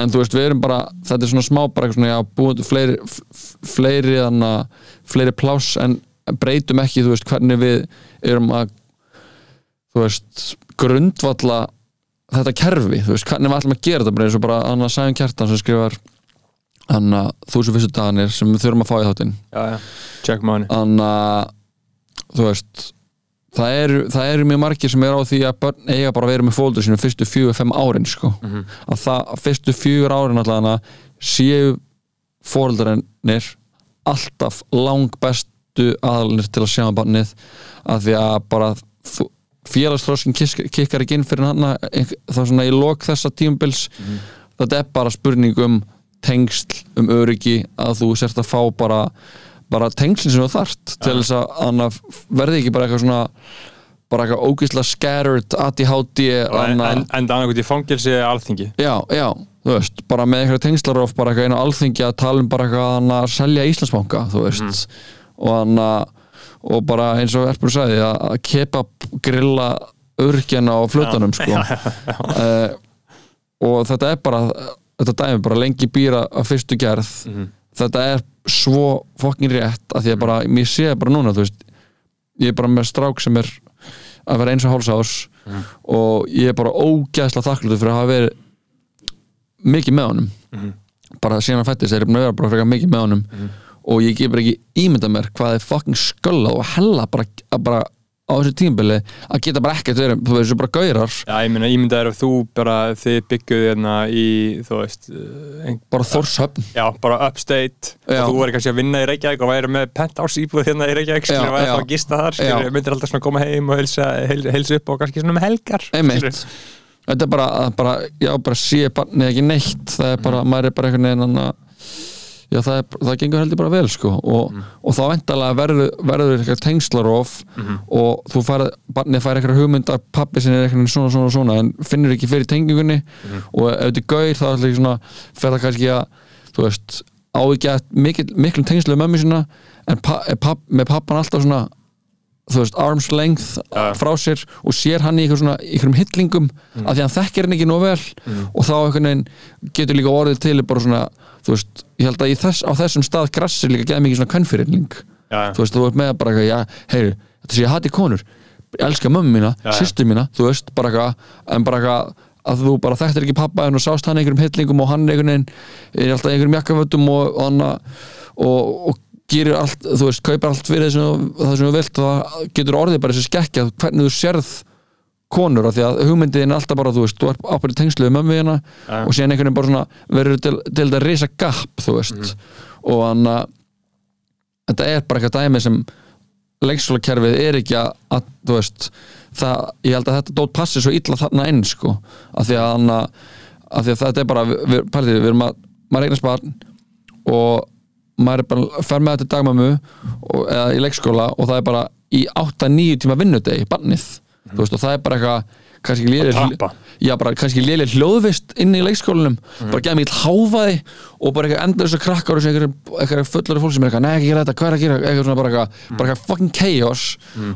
en þú veist við erum bara þetta er svona smá bara svona já, til fleiri, fleiri, anna, fleiri pláss en breytum ekki þú veist hvernig við erum að þú veist grundvalla þetta kerfi, þú veist hvernig við ætlum að gera þetta bara eins og bara Anna Sæjum Kjartan sem skrifar Anna þúsund fyrstu daganir sem við þurfum að fá í þáttinn. Money. Anna þú veist það eru, það eru mjög margir sem er á því að börn eiga bara að vera með fóldur sínum fyrstu fjögur, fimm árin sko. að það fyrstu fjögur árin alltaf séu fóreldarnir alltaf lang bestu aðalnir til að sjá um barnið að því að bara félagsþróskin kikkar ekki inn fyrir hann þá svona í lok þessa tímubils þetta er bara spurning um tengsl um öryggi að þú sért að fá bara, bara tengslinn sem þú þarft til þess að verði ekki bara eitthvað svona bara eitthvað ógeðslega scattered ADHD En, en, en annarkvæmt í fangilsi alþingi. Já, já, þú veist, bara með einhverja tengslarof bara eitthvað einu alþingi að tala um bara eitthvað að selja Íslandsbanka, þú veist og hann að og bara eins og Erpur sagði að kebab grilla örkjana á flutunum sko. Uh, og þetta er bara þetta dæmi bara lengi býra að fyrstu gerð. Þetta er svo fokkin rétt að því að bara, mér sé bara núna veist, ég er bara með strák sem er að vera eins og háls ás og ég er bara ógæðslega þakklútur fyrir að hafa verið mikið með honum. Bara síðan að fættist er ég búin að vera bara frekar mikið með honum og ég bara ekki ímyndað mér hvað er fucking skölla og hella bara, að bara á þessu tímbili að geta bara ekkert verið, þú veist, þessu bara gaurar. Já, ég meina, ímyndaður ef þú bara þið byggjuð hérna í, þú veist uh, ein, bara þórshöfn. Já, bara upstate. Já. og þú væri kannski að vinna í Reykjavík og væri með penthouse íbúð hérna í Reykjavík skilur, væri já. þá að gista þar, skilur, Já. myndir alltaf svona koma heim og helsa, hel, helsa upp og kannski svona með helgar einmitt. þetta er bara, að bara já, bara sé barnið ekki neitt. Það er bara, maður er bara einhvern veginn já, það, er, það gengur heldur bara vel sko og, og þá endalega verður, verður eitthvað tengslarof og þú farið, barnið fær eitthvað hugmynd að pappi sinni er eitthvað svona, svona, svona en finnur ekki fyrir tengingunni og ef þetta er gaur þá er þetta svona fer það kannski að, þú veist á ekki að mikil, miklum tengslu með mömmu sína en pa, papp, með pappan alltaf svona þú veist, arm's length Ja. frá sér og sér hann í eitthvað svona einhverjum hillingum af því að hann þekkir hann ekki nóg vel og þá einhvern veginn getur líka orðið til bara svona, þú veist, ég held að þess, á þessum stað grassir líka geða mikið svona kvennfyrirling Já, þú veist, þú ert með bara eitthvað, já, heyru þetta sé ég hati konur, ég elska mömmu mína já. sýstu mína, þú veist, bara eitthvað en bara eitthvað að þú bara þekktir ekki pappa en og sást hann einhverjum hillingum og hann einhvern veginn er alltaf einhverjum jakkafötum og, og, og, og gerir allt, þú veist, kaupir allt fyrir sem, það sem þú vilt og það getur orðið bara þessi skekkja. Hvernig þú sérð konur af því að hugmyndiðin er alltaf bara, þú veist, þú ert ábyrðið tengsluðu mömmu hérna Já. og síðan einhvern veginn bara svona verður til, til þetta risa gap, þú veist. Og hann að þetta er bara eitthvað dæmi sem leikskólakerfið er ekki að, að þú veist, það, ég held að þetta dót passi svo illa þarna inn, sko. Af því að að, að þetta er bara við, við, pælið, við erum að, maður eignast barn og maður er bara fer með þetta dagmömmu og, eða í leikskóla og það er bara í 8-9 tíma vinnudegi barnið, þú veist, og það er bara eitthvað kannski Trappa. já, bara kannski léleg hljóðvist inn í leikskólanum. Bara geða mikið háfaði og bara eitthvað endur þessar krakkar og eitthvað, eitthvað fullari fólk sem er eitthvað, nei ekki gera þetta, hvað er að gera? Eitthvað svona bara eitthvað, bara eitthvað fucking chaos.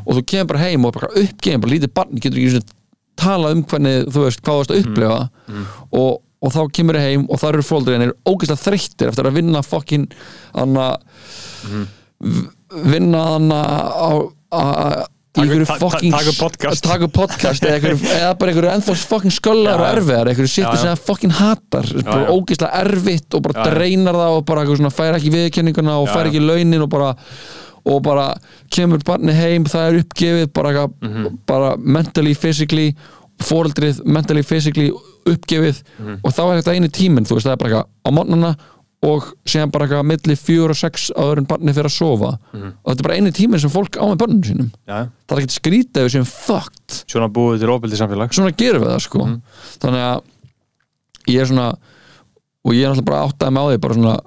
Og þú kemur bara heim og bara uppgefin bara lítið barn, getur ekki svona tala um hvernig, þú veist, hvað þú veist að upplefa og, og þá kemur þið heim og það eru fóldurinn er ógeðslega þreyttir eftir að vinna fucking anna vinna anna á, á, á Taka- podcast. taka podcast eða, einhverju, eða bara einhverju ennþá fucking sköllar og erfiðar einhverju já. sem það fucking hatar bara ógeðslega erfitt og bara Já, dreinar það og bara svona fær ekki viðkenninguna og Já, fær ekki launin og bara og bara kemur barni heim það er uppgefið bara, eitthvað, Mhm. bara mentally, physically fóreldrið mentally, physically uppgefið Mhm. og þá er þetta eini tíminn þú veist það er bara eitthvað á mótnana og síðan bara eitthvað milli fjögur og sex áður en barni fyrir að sofa. Mhm. og þetta er bara eini tíminn sem fólk á með barninu sínum. Já, það er ekkert skrítið séum fucked. Svona búið til ofbeldi samfélag. Svona gerum við það sko. Mhm. þannig að ég er svona og ég er náttúrulega bara áttaði með á því bara svona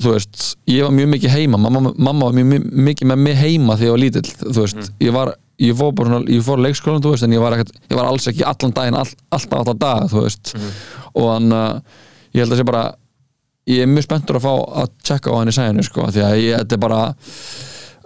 þú veist, ég var mjög mikið heima. Mamma, mamma var mjög mi- mikið með mig heima þegar ég var lítill, þú veist, ég var ég fór bara ég fór leikskólan, veist en ég var, ekkert, ég var alls ekki allan daginn all, alltaf allan dag, þú veist. Og þannig að ég held að sé bara ég er mjög spenntur að fá að tjekka á henni sæðinu, sko, því að ég, þetta er bara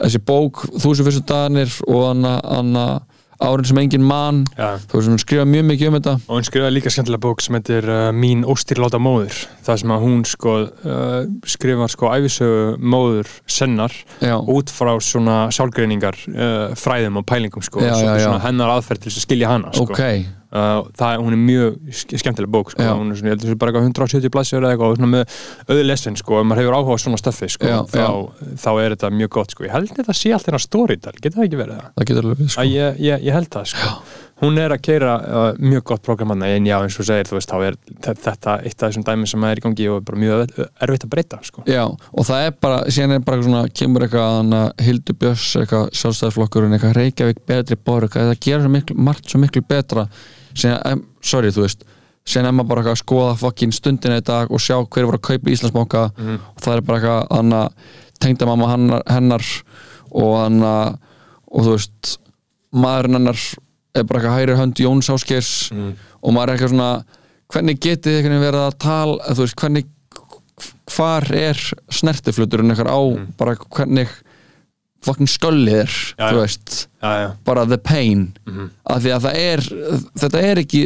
þessi bók, þúsund fyrstu dagarnir og þannig að árin sem engin mann Já. þú veist, hún skrifa mjög mikið um þetta og hún skrifaði líka skemmtilega bók sem heitir uh, Mín óstýrláta móður það sem að hún sko uh, skrifar sko æfisögu móður sennar Já. út frá svona sálgreiningar uh, fræðum og pælingum sko Já, já, svona hennar aðferð til að skilja hana sko. ok, uh, það, hún er mjög ske- skemmtileg bók sko. Já. hún er svona, ég heldur þessu bara eitthvað 170 blaðsjör eða eitthvað svona með auðlesin sko, ef maður hefur áhuga á svona stöffi sko, Já, þá, þá er þetta mjög gott sko. ég held þetta sé allt hérna storytel, getur það ekki verið það? það getur alveg sko. Að ég, ég, ég held það sko. hún er að keira uh, mjög gott program hann en já eins og segir þú veist þá er þe- þetta eitt af þessum dæmi sem er í gangi og er bara mjög erfitt- að breyta sko. Já, og það er bara, síðan er bara svona, kemur eitthvað hana, Hildur Björns, eitthvað sjálfstæðarflokkurinn, eitthvað Reykjavík betri borg, að það gera svo miklu, margt svo miklu betra em, sorry, þú veist síðan er maður bara að skoða fokkin stundina í dag og sjá hver var að kaupa Íslandsbanka. Og það er bara eitthvað, hana tengdamamma hennar, hennar og hana, og þú veist maðurinn hennar er bara eitthvað hægri hönd Jóns Áskers og maður er eitthvað svona hvernig getið þið verið að tala þú veist, hvernig hvar er snertifluturinn eitthvað á? Bara hvernig fucking já. bara the pain. Af því að það er þetta er ekki,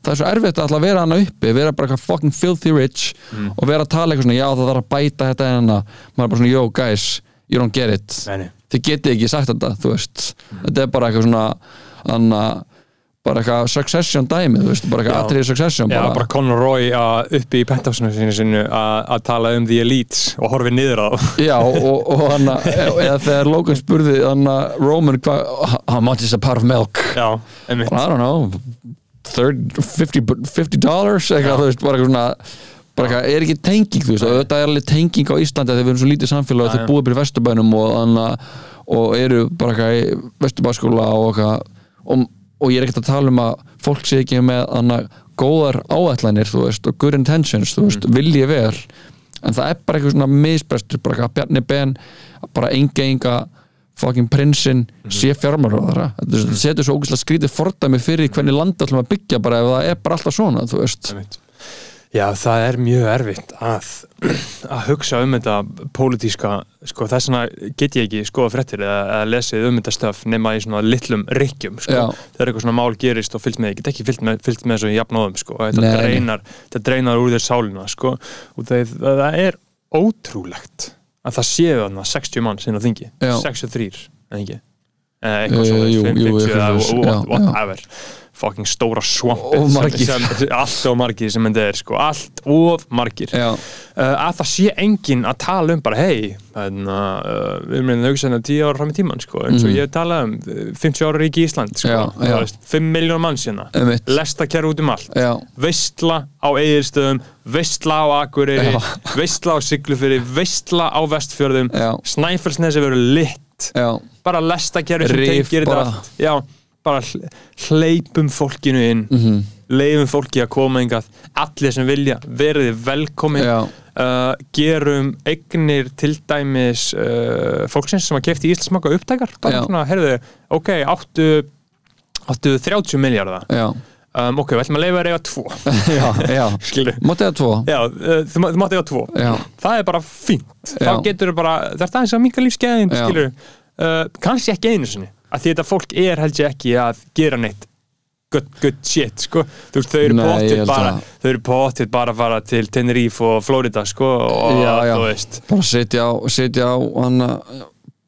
það er svo erfitt að alltaf vera hana uppi, vera bara fucking filthy rich og vera að tala eitthvað svona já það þarf að bæta þetta en hana maður er bara svona, yo guys, you don't get it. Nei. þið getið ekki sagt þetta, þú veist. Þetta er bara eitthvað svona anna, bara eitthvað succession dæmi þú veist, bara eitthvað atriði succession Já, bara, bara Conor Roy uppi í pentásinu sinu, sinu að að tala um the elites og horfi niður á. Já, og, og hann eða þegar Logan spurði hann Roman hvað, how much is a pot of milk? Já, einmitt. I don't know 30, 50, 50 dollars? Eitthvað, þú veist, bara eitthvað svona bara eitthvað, er ekki tenging, þú veist, þetta er alveg tenging á Íslandi að þið verðum svo lítið samfélag já. búið í Vesturbænum og, þannig, og eru bara eitthvað í Vesturbæskóla og og, og ég er ekkert að tala um að fólk sé ekki með þannig góðar áætlanir, þú veist, og good intentions, þú veist, Mm. vilji vel en það er bara eitthvað svona misbrestur bara eitthvað Bjarni Ben, bara enga enga fucking prinsinn Mhm. sé fjármálaráðara þetta setur svo ógæslega skrítið fordæmi fyrir hvernig landa ætlum að byggja bara ef það er bara alltaf svona þú veist. Já, það er mjög erfitt að, að hugsa um þetta pólitíska, sko þess vegna get ég ekki skoða fréttir eða, eða lesið um þetta stöf nema í svona litlum rykkjum, sko, þegar eitthvað svona mál gerist og fylgst með, ég get ekki fylgst með, fylgst með þessu jafnóðum, sko, þetta dreinar þetta dreinar úr þér sálina, sko. Og það, það er ótrúlegt að það séu þarna 60 mann sinna þingi, Já. 63 en ekki, eitthvað Eh, svo jú, jú, 50 eitthvað eða svoleiðis, já, what- whatever. Fucking stóra svampið Og allt og margir sem þetta er sko, allt of margir. Uh, að það sé enginn að tala um bara hei, uh, við erum reyndið að hugsa hérna 10 ára fram í tíman sko, eins og Mhm. ég talaði um uh, 50 ára ríki Ísland sko, Já, já. veist, 5 miljónar manns hérna. Einmitt. lesta kerra út um allt. Já, veistla á Egilstöðum veistla á Akureyri veistla á Siglufyrði, veistla á Vestfjörðum. Snæfellsnesi verður litt. Já, bara lestakerfi sem tengir þetta allt. Já, bara hl- hleypum fólkinu inn. Mhm. leifum fólki að koma engað allir sem vilja, verið velkomin Já. uh, gerum eignir til dæmis uh, fólksins sem að kefti í Íslandsmaka upptækar. Bara svona, heyrðu, ok, áttu áttu 30 miljardar já, um, ok, við ætlum að leifa þér eiga tvo. Já, já. Skilur. Mátti það tvo. Já, uh, þú, má- þú mátt eiga tvo. Já. Það er bara fínt. Þá getur þú bara, það er aðeins að minka lífskeiðin uh, Kannski ekki einu sinni að Því þetta fólk er held ég ekki að gera neitt good, good shit, sko Þú veist, þau eru held bara að- Þau eru pottið bara að fara til Tenerife og Florida, sko og Já, já. þú veist bara sitja á, sitja á hana,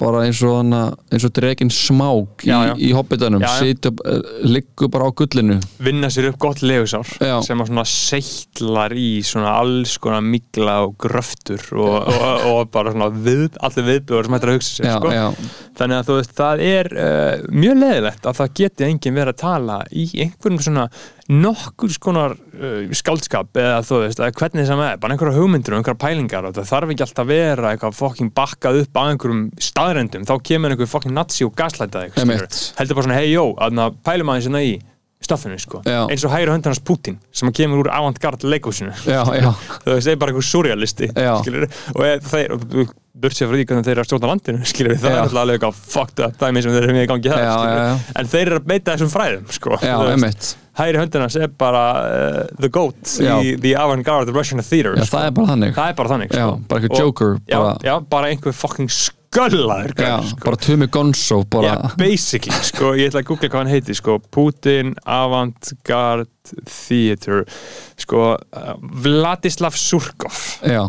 bara eins og hana, eins og dregin smák í, Já, já. í hobbitanum, Já, já. sitja uh, liggu bara á gullinu vinna sér upp gott legusár sem að svona seitlar í svona alls konar mikla og gröftur og, og, og bara svona við, allir viðbjóður sem hættir að hugsa sér já, sko. já, þannig að þú veist, það er uh, mjög leðilegt að það geti enginn verið að tala í einhverjum svona nokkur skonar uh, skáldskap eða þú veist, eða hvernig sem er bara einhverja hugmyndir og einhverja pælingar og það þarf ekki alltaf að vera eitthvað fokking bakkað upp á einhverjum staðrendum, þá kemur einhver fokking nazi og gaslæta þig, skilurðu. Einmitt. heldur bara svona, hei, jó, pælum aðeins hérna í stoffinu, sko, eins og hægri höndunars Putin sem kemur úr avantgard leikúsinu þú veist, það er bara einhver surrealisti og ef þeir burt sér frá því hvernig þeir eru að stjórna landinu skilur, það Já. er alltaf alveg eitthvað fucked up dæmi sem þeir eru með í gangi það Já, já, en þeir eru að beita þessum fræðum sko, hægri höndunars er bara uh, the goat í the avant-garde Russian theater já, sko. það er bara þannig. Er bara þannig sko. bara Og- Joker, já, bara- já, bara einhver fucking sköllaður sko. bara Tumi Gonzo bara, basically, sko, ég ætla að googla hvað hann heiti, sko, Putin Avantgarde Theater, sko, uh, Vladislav Surkov, já,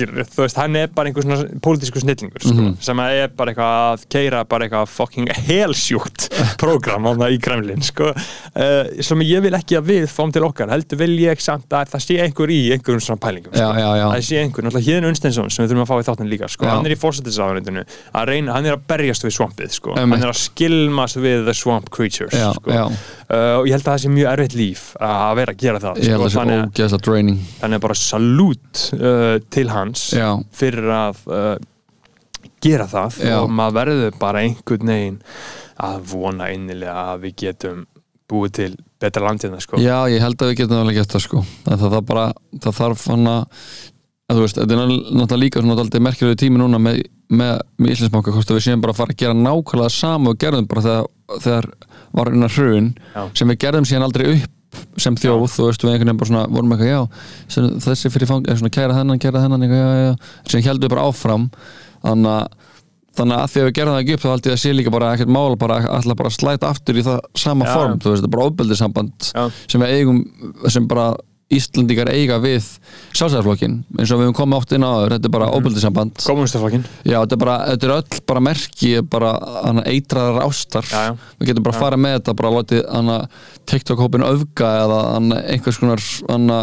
skilur, þú veist, hann er bara einhver svona pólitísku snillingur, sko, Mhm. sem að er bara eitthvað að keira bara eitthvað fucking helsjúkt prógram á það í Kremlin, sko, uh, sem ég vil ekki að við fáum til okkar, heldur vil ég samt að það sé einhver í einhverjum svona pælingum, já, sko. já, já, Það sé einhver, náttúrulega Híðin Unsteinsson sem við þurfum að fá í þáttin líka, sko, Já. hann er í fórsetisafnöndinu að reyna, hann er að berjast við svampið, sko, Einmitt. hann er að skilmast við the swamp creatures, já, sko, já. Og ég held að það sé mjög erfitt líf að vera að gera það, ég held sko, að það sé ógeðslega draining þannig að bara salút uh, til hans já, fyrir að uh, gera það Já. og maður verður bara einhvern veginn að vona innilega að við getum búið til betra landina, sko. Já, ég held að við getum alveg gett það sko það, það, bara, það þarf hann að þú veist, þetta er náttúrulega líka alltaf merkjulegu tími núna með, með, með Íslandsbanka hvort að við séum bara að fara að gera nákvæmlega sama og gerðum bara þegar, þegar var innan hrun Já. sem við gerðum síðan aldrei upp sem þjóð, þú veist, við einhvern veginn bara svona vorum eitthvað, já, sem, þessi fyrir fang svona kæra þennan, kæra þennan, eitthvað, já, já, já sem heldum við bara áfram þannig að þannig að því að við gerðum það ekki upp þá held ég að sé líka bara ekkert mál bara alltaf bara slæta aftur í það sama Já. form, þú veist, er bara ofbeldisamband Já. sem við eigum sem bara Íslandingar eiga við sjálfsæðarflokkin eins og við höfum komið átt inn á þau þetta er bara mm óbeldisamband Kommunistaflokkin. já, þetta er bara, þetta er öll bara merki bara hana, eitraðar ástar Já, já. við getum bara að fara með þetta bara látið hana, TikTok-hópin öfga eða hana, einhvers konar hana,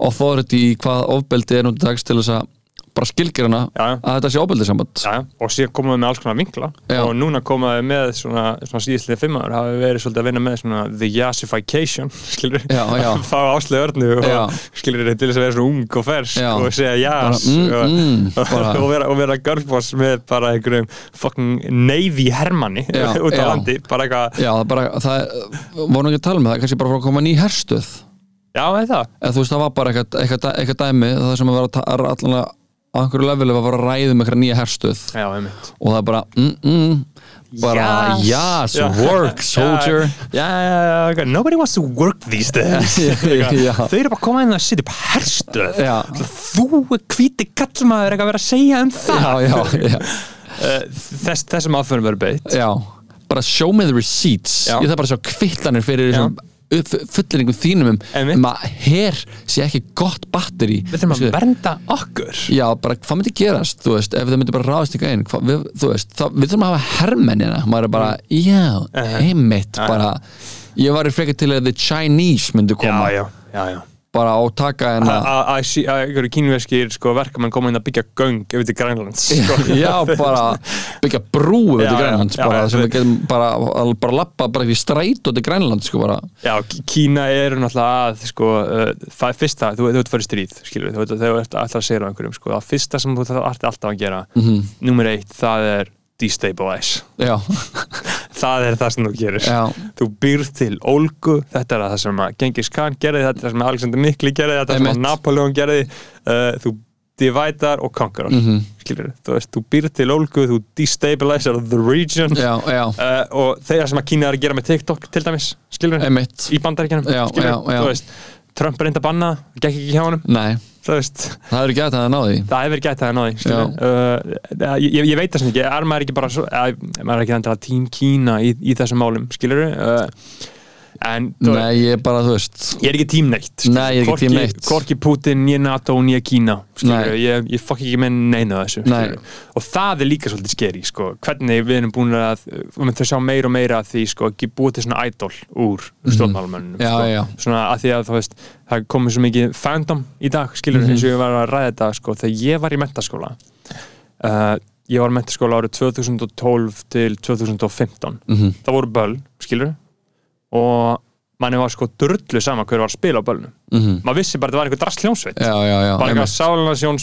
authority hvað ofbeldi er nú til dags til þess að bara skilgjörna Já, já. að þetta sé ofbeldisamband Já, og síðan komaðu með alls konar vinkla. Já. og núna komaðu með svona, svona síðislega fimmar hafi verið svolítið að vinna með svona the yassification, skilur að fá áslögu örnu og skilur til þess að vera svona ung og fersk Já. og segja jas Bara, mm, og, mm, bara. og vera, og vera girlboss með bara einhverjum fucking navy hermanni út á landi, bara eitthvað bara, það vorum ekki að tala um það kannski bara frá að koma ný herstöð. Já, eða það, eða þú veist það var bara eitthvað, eitthvað, eitthvað dæmi það sem að vera er allan að á einhverju leveli var að fara að ræða um eitthvað nýja herstöð. Já, og það er bara mm, mm, bara Yes. yes, Já. work soldier. Já, já, nobody wants to work these days. Þau eru bara að koma inn að setja upp herstöð. Já. þú hvíti kallmaður að vera að segja um það. Uh, þess, þessum aðförum verður beitt. Já. Bara show me the receipts. Ég þarf bara að sjá kvittanir fyrir þessum fulleringum þínum um, um að hér sé ekki gott batteri við þurfum að vernda okkur. Já, bara hvað myndi gerast, þú veist, ef þau myndi bara ráðast ykkur einn, við, þú veist, þá, við þurfum að hafa hermennina, maður er bara, já, Uh-huh. einmitt, bara, ég var í frekar til að the Chinese myndi koma, já, já, já bara og taka hennar, að að að einhverju kínverskir sko, verkamenn koma inn að byggja göng yfir til Grænlands sko. já, bara byggja brú yfir til Grænlands, já, bara, já, sem við- getum bara, al- bara lappa bara í stræt og til Grænlands, sko, Já, Kína eru náttúrulega að sko, uh, það er fyrsta, þú, þú ert fyrir stríð skilur, þú, ert alltaf að segja á einhverjum sko, það fyrsta sem þú ert alltaf að gera mm. -hmm. nummer eitt, það er destabilize, það er það sem þú gerir. Já, þú býrð til ólgu, þetta er það sem að Genghis Khan gerði, þetta er það sem að Alexander Mikli gerði, þetta er það sem að. Napoleon gerði. Uh, þú divider og conqueror Mhm. skilur, þú þú býr til ólgu þú destabilizer the region. Já, já, uh, og þeirra sem að Kína er að gera með TikTok til dæmis, skilur í bandaríkjanum, Trump er reynda að banna, gekk ekki hjá veist, það eru gæt að það náði. Það hefur gætt að það náði uh, ég, ég veit það sem ekki. Er maður ekki bara, svo, að, maður er ekki endilega tím Kína í, í þessum málum, skilur uh, en Nei, ég er bara, þú veist Ég er ekki tím neitt skilurðu. Nei, ég er ekki Hvorki- tím neitt. Hvorki Putin, nýja NATO, nýja Kína skilurðu. Nei. Ég, ég fokk ekki með neina þessu Nei. Og það er líka svolítið skeri sko. Hvernig við erum búin að að sjá meira og meira að því sko, ekki búið til svona idol úr stjórnmálumönnum Mhm. Já, sko. já. Svona að því að þú veist Það komið svo mikið fandom í dag skilur Mhm. eins og ég var að ræða þetta sko, Þegar ég var í mentaskóla uh, Ég var í mentaskóla árið 2012 til 2015 Mhm. Það voru böll, skilur og manni var sko drullu sama hver var að spila á böllnum Mhm. maður vissi bara að það var eitthvað drastljónsveit bara eitthvað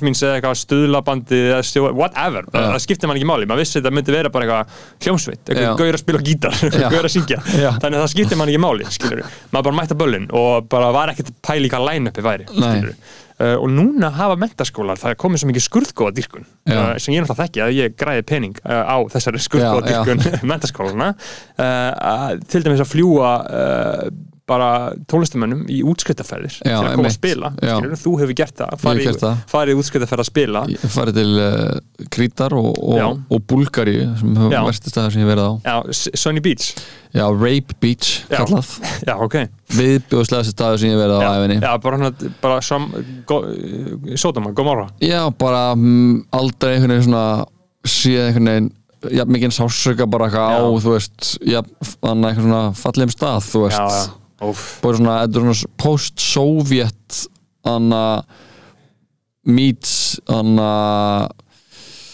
mín eða eitthvað stuðlabandi eða stjó, whatever, Já. það skiptir mann ekki máli. Maður vissi að það myndi vera bara eitthvað hljómsveit. Já. eitthvað gaur að spila gítar, eitthvað gaur að syngja. Já. þannig að það skiptir mann ekki máli, skilur maður bara mætti á böllin og bara var ekkert í hvað line-upi væri, og núna hafa mentaskólar, það er komið svo mikið skurðgóða dýrkun Já. uh, sem ég náttúrulega þekki að ég græði pening uh, á þessari skurðgóða uh, að- til dæmis að fljúa bara tónlistamönnum í útskrittaferðir til að koma að spila Já. skilurðu, þú hefur gert það, farið, það. farið í útskrittaferð að spila. Ég farið til uh, Krítar og, og, og Búlgari sem hefur versti staðar sem ég verið á. Já, Sunny Beach. Já, Rape Beach kallað. Já, ok. Viðbjóðslegasti staður sem ég verið á æfinni já bara, hana, bara som, go, Sódama, Gomorra. Já, bara mm, aldrei einhvern veginn svona séð einhvern veginn já, mikið sásöka bara eitthvað á þú veist, já, þannig eitthvað svona fallegum stað, þú veist. Já, já, bara svona, þetta er svona post-sovjet þannig að meets þannig að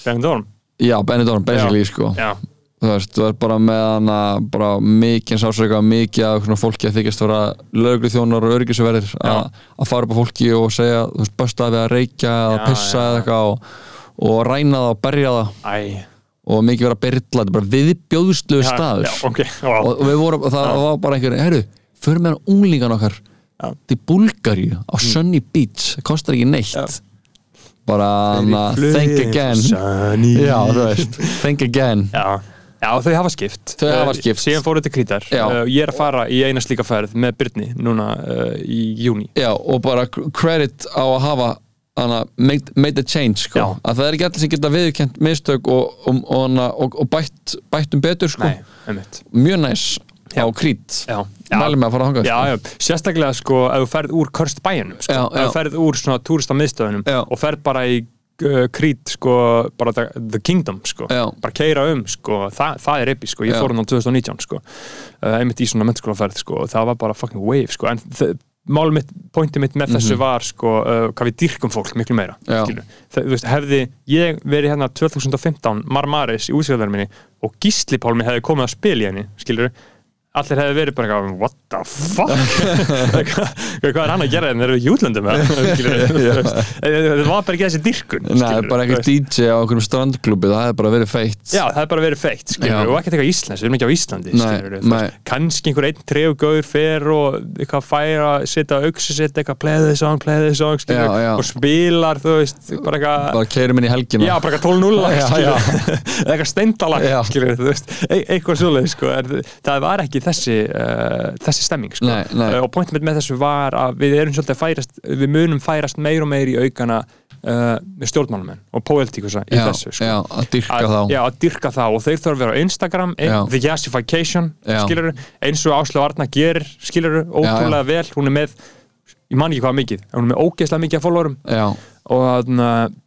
Benidorm? Já, Benidorm, basically, sko. Já, þú veist, þú er bara með hana bara mikið sásöka, mikið af fólki að þykjast vera lögreglu þjónar og öryggisverðir Já. að að fara upp á fólki og segja, þú veist, bösta við að reykja eða pissa já, eða eitthvað og, og ræna það og berja það. Æ. Og mikið vera að byrla, þetta er bara viðbjóðslu staður. Já, ok, já, og, og við vorum, það var bara einhver herru, förum með unglingan okkar. Mm. til Búlgaríu á Sunny Beach það kostar ekki neitt Já. bara think again Sunny já, þú veist, think again Já, já þau hafa skipt Þau hafa Eh, skipt. Síðan fóruð til Krítar Já. uh, Ég er að fara í eina slíka ferð með Byrni núna uh, í júni já, og bara credit á að hafa hana, made, made a change sko. Já. að það er ekki allir sem geta viðkent mistök og, og, og, og, og bætt, bætt um betur sko. Nei, einmitt mjög næs Já. krít mælum með að fara að hanga Já, já, sérstaklega sko ef þú ferð úr Körst bæjunum sko, ef þú ferð úr svona túrista miðstöðunum Já. og ferð bara í uh, Krít sko, bara the, Kingdom sko, Já. bara keira um sko, Þa, það er epi sko, ég fór hann á 2019 sko, uh, einmitt í svona mennskólaferð sko, og það var bara fucking wave sko, en málum mitt, pointið mitt með þessu var sko, uh, hvað við dyrkum fólk miklu meira Mhm. Það, þú veist, hefði ég verið hérna 2015 Marmaris í útsýðarverð minni og Gísli Pálmi hefði komið að spila í henni skilur, allir hefði verið bara eitthvað, what the fuck? Hvað, er hann að gera þegar við erum í veist. það var bara ekki þessi dyrkun skilurðu, bara einhver. DJ á einhverjum strandklubi það hefði bara verið feitt. Já, það er bara verið feitt, og ekkert eitthvað íslensk, við erum ekki á Íslandi, kannski einhver einn trefgauður fer og eitthvað fær að setja auksu sitt, eitthvað this song, this song, og spilar, þú veist, bara eitthvað, bara keirum inn í helgina. Já, bara eitthvað 12-0 lag, Já, skilur, eitthvað steindalag, Já. skilur, þú veist, e eitthvað svoleið, sko, það var ekki þessi, uh, þessi stemming, sko, Nei, nei. Uh, og pointum mitt með þessu var að við erum svolítið að færast, við munum færast meir og meir í aukana uh, með stjórnmálumenn og pólitíkusa í já, þessu, sko. já, að dyrka að, já, að dyrka þá. Og þeir þurfa að vera á Instagram ein, the skilur eins og Áslu Arna gerir, skilur ótrúlega vel, hún er með ég man ekki hvað mikið, hún er með ógeðslega mikið followerum. Já, og þannig að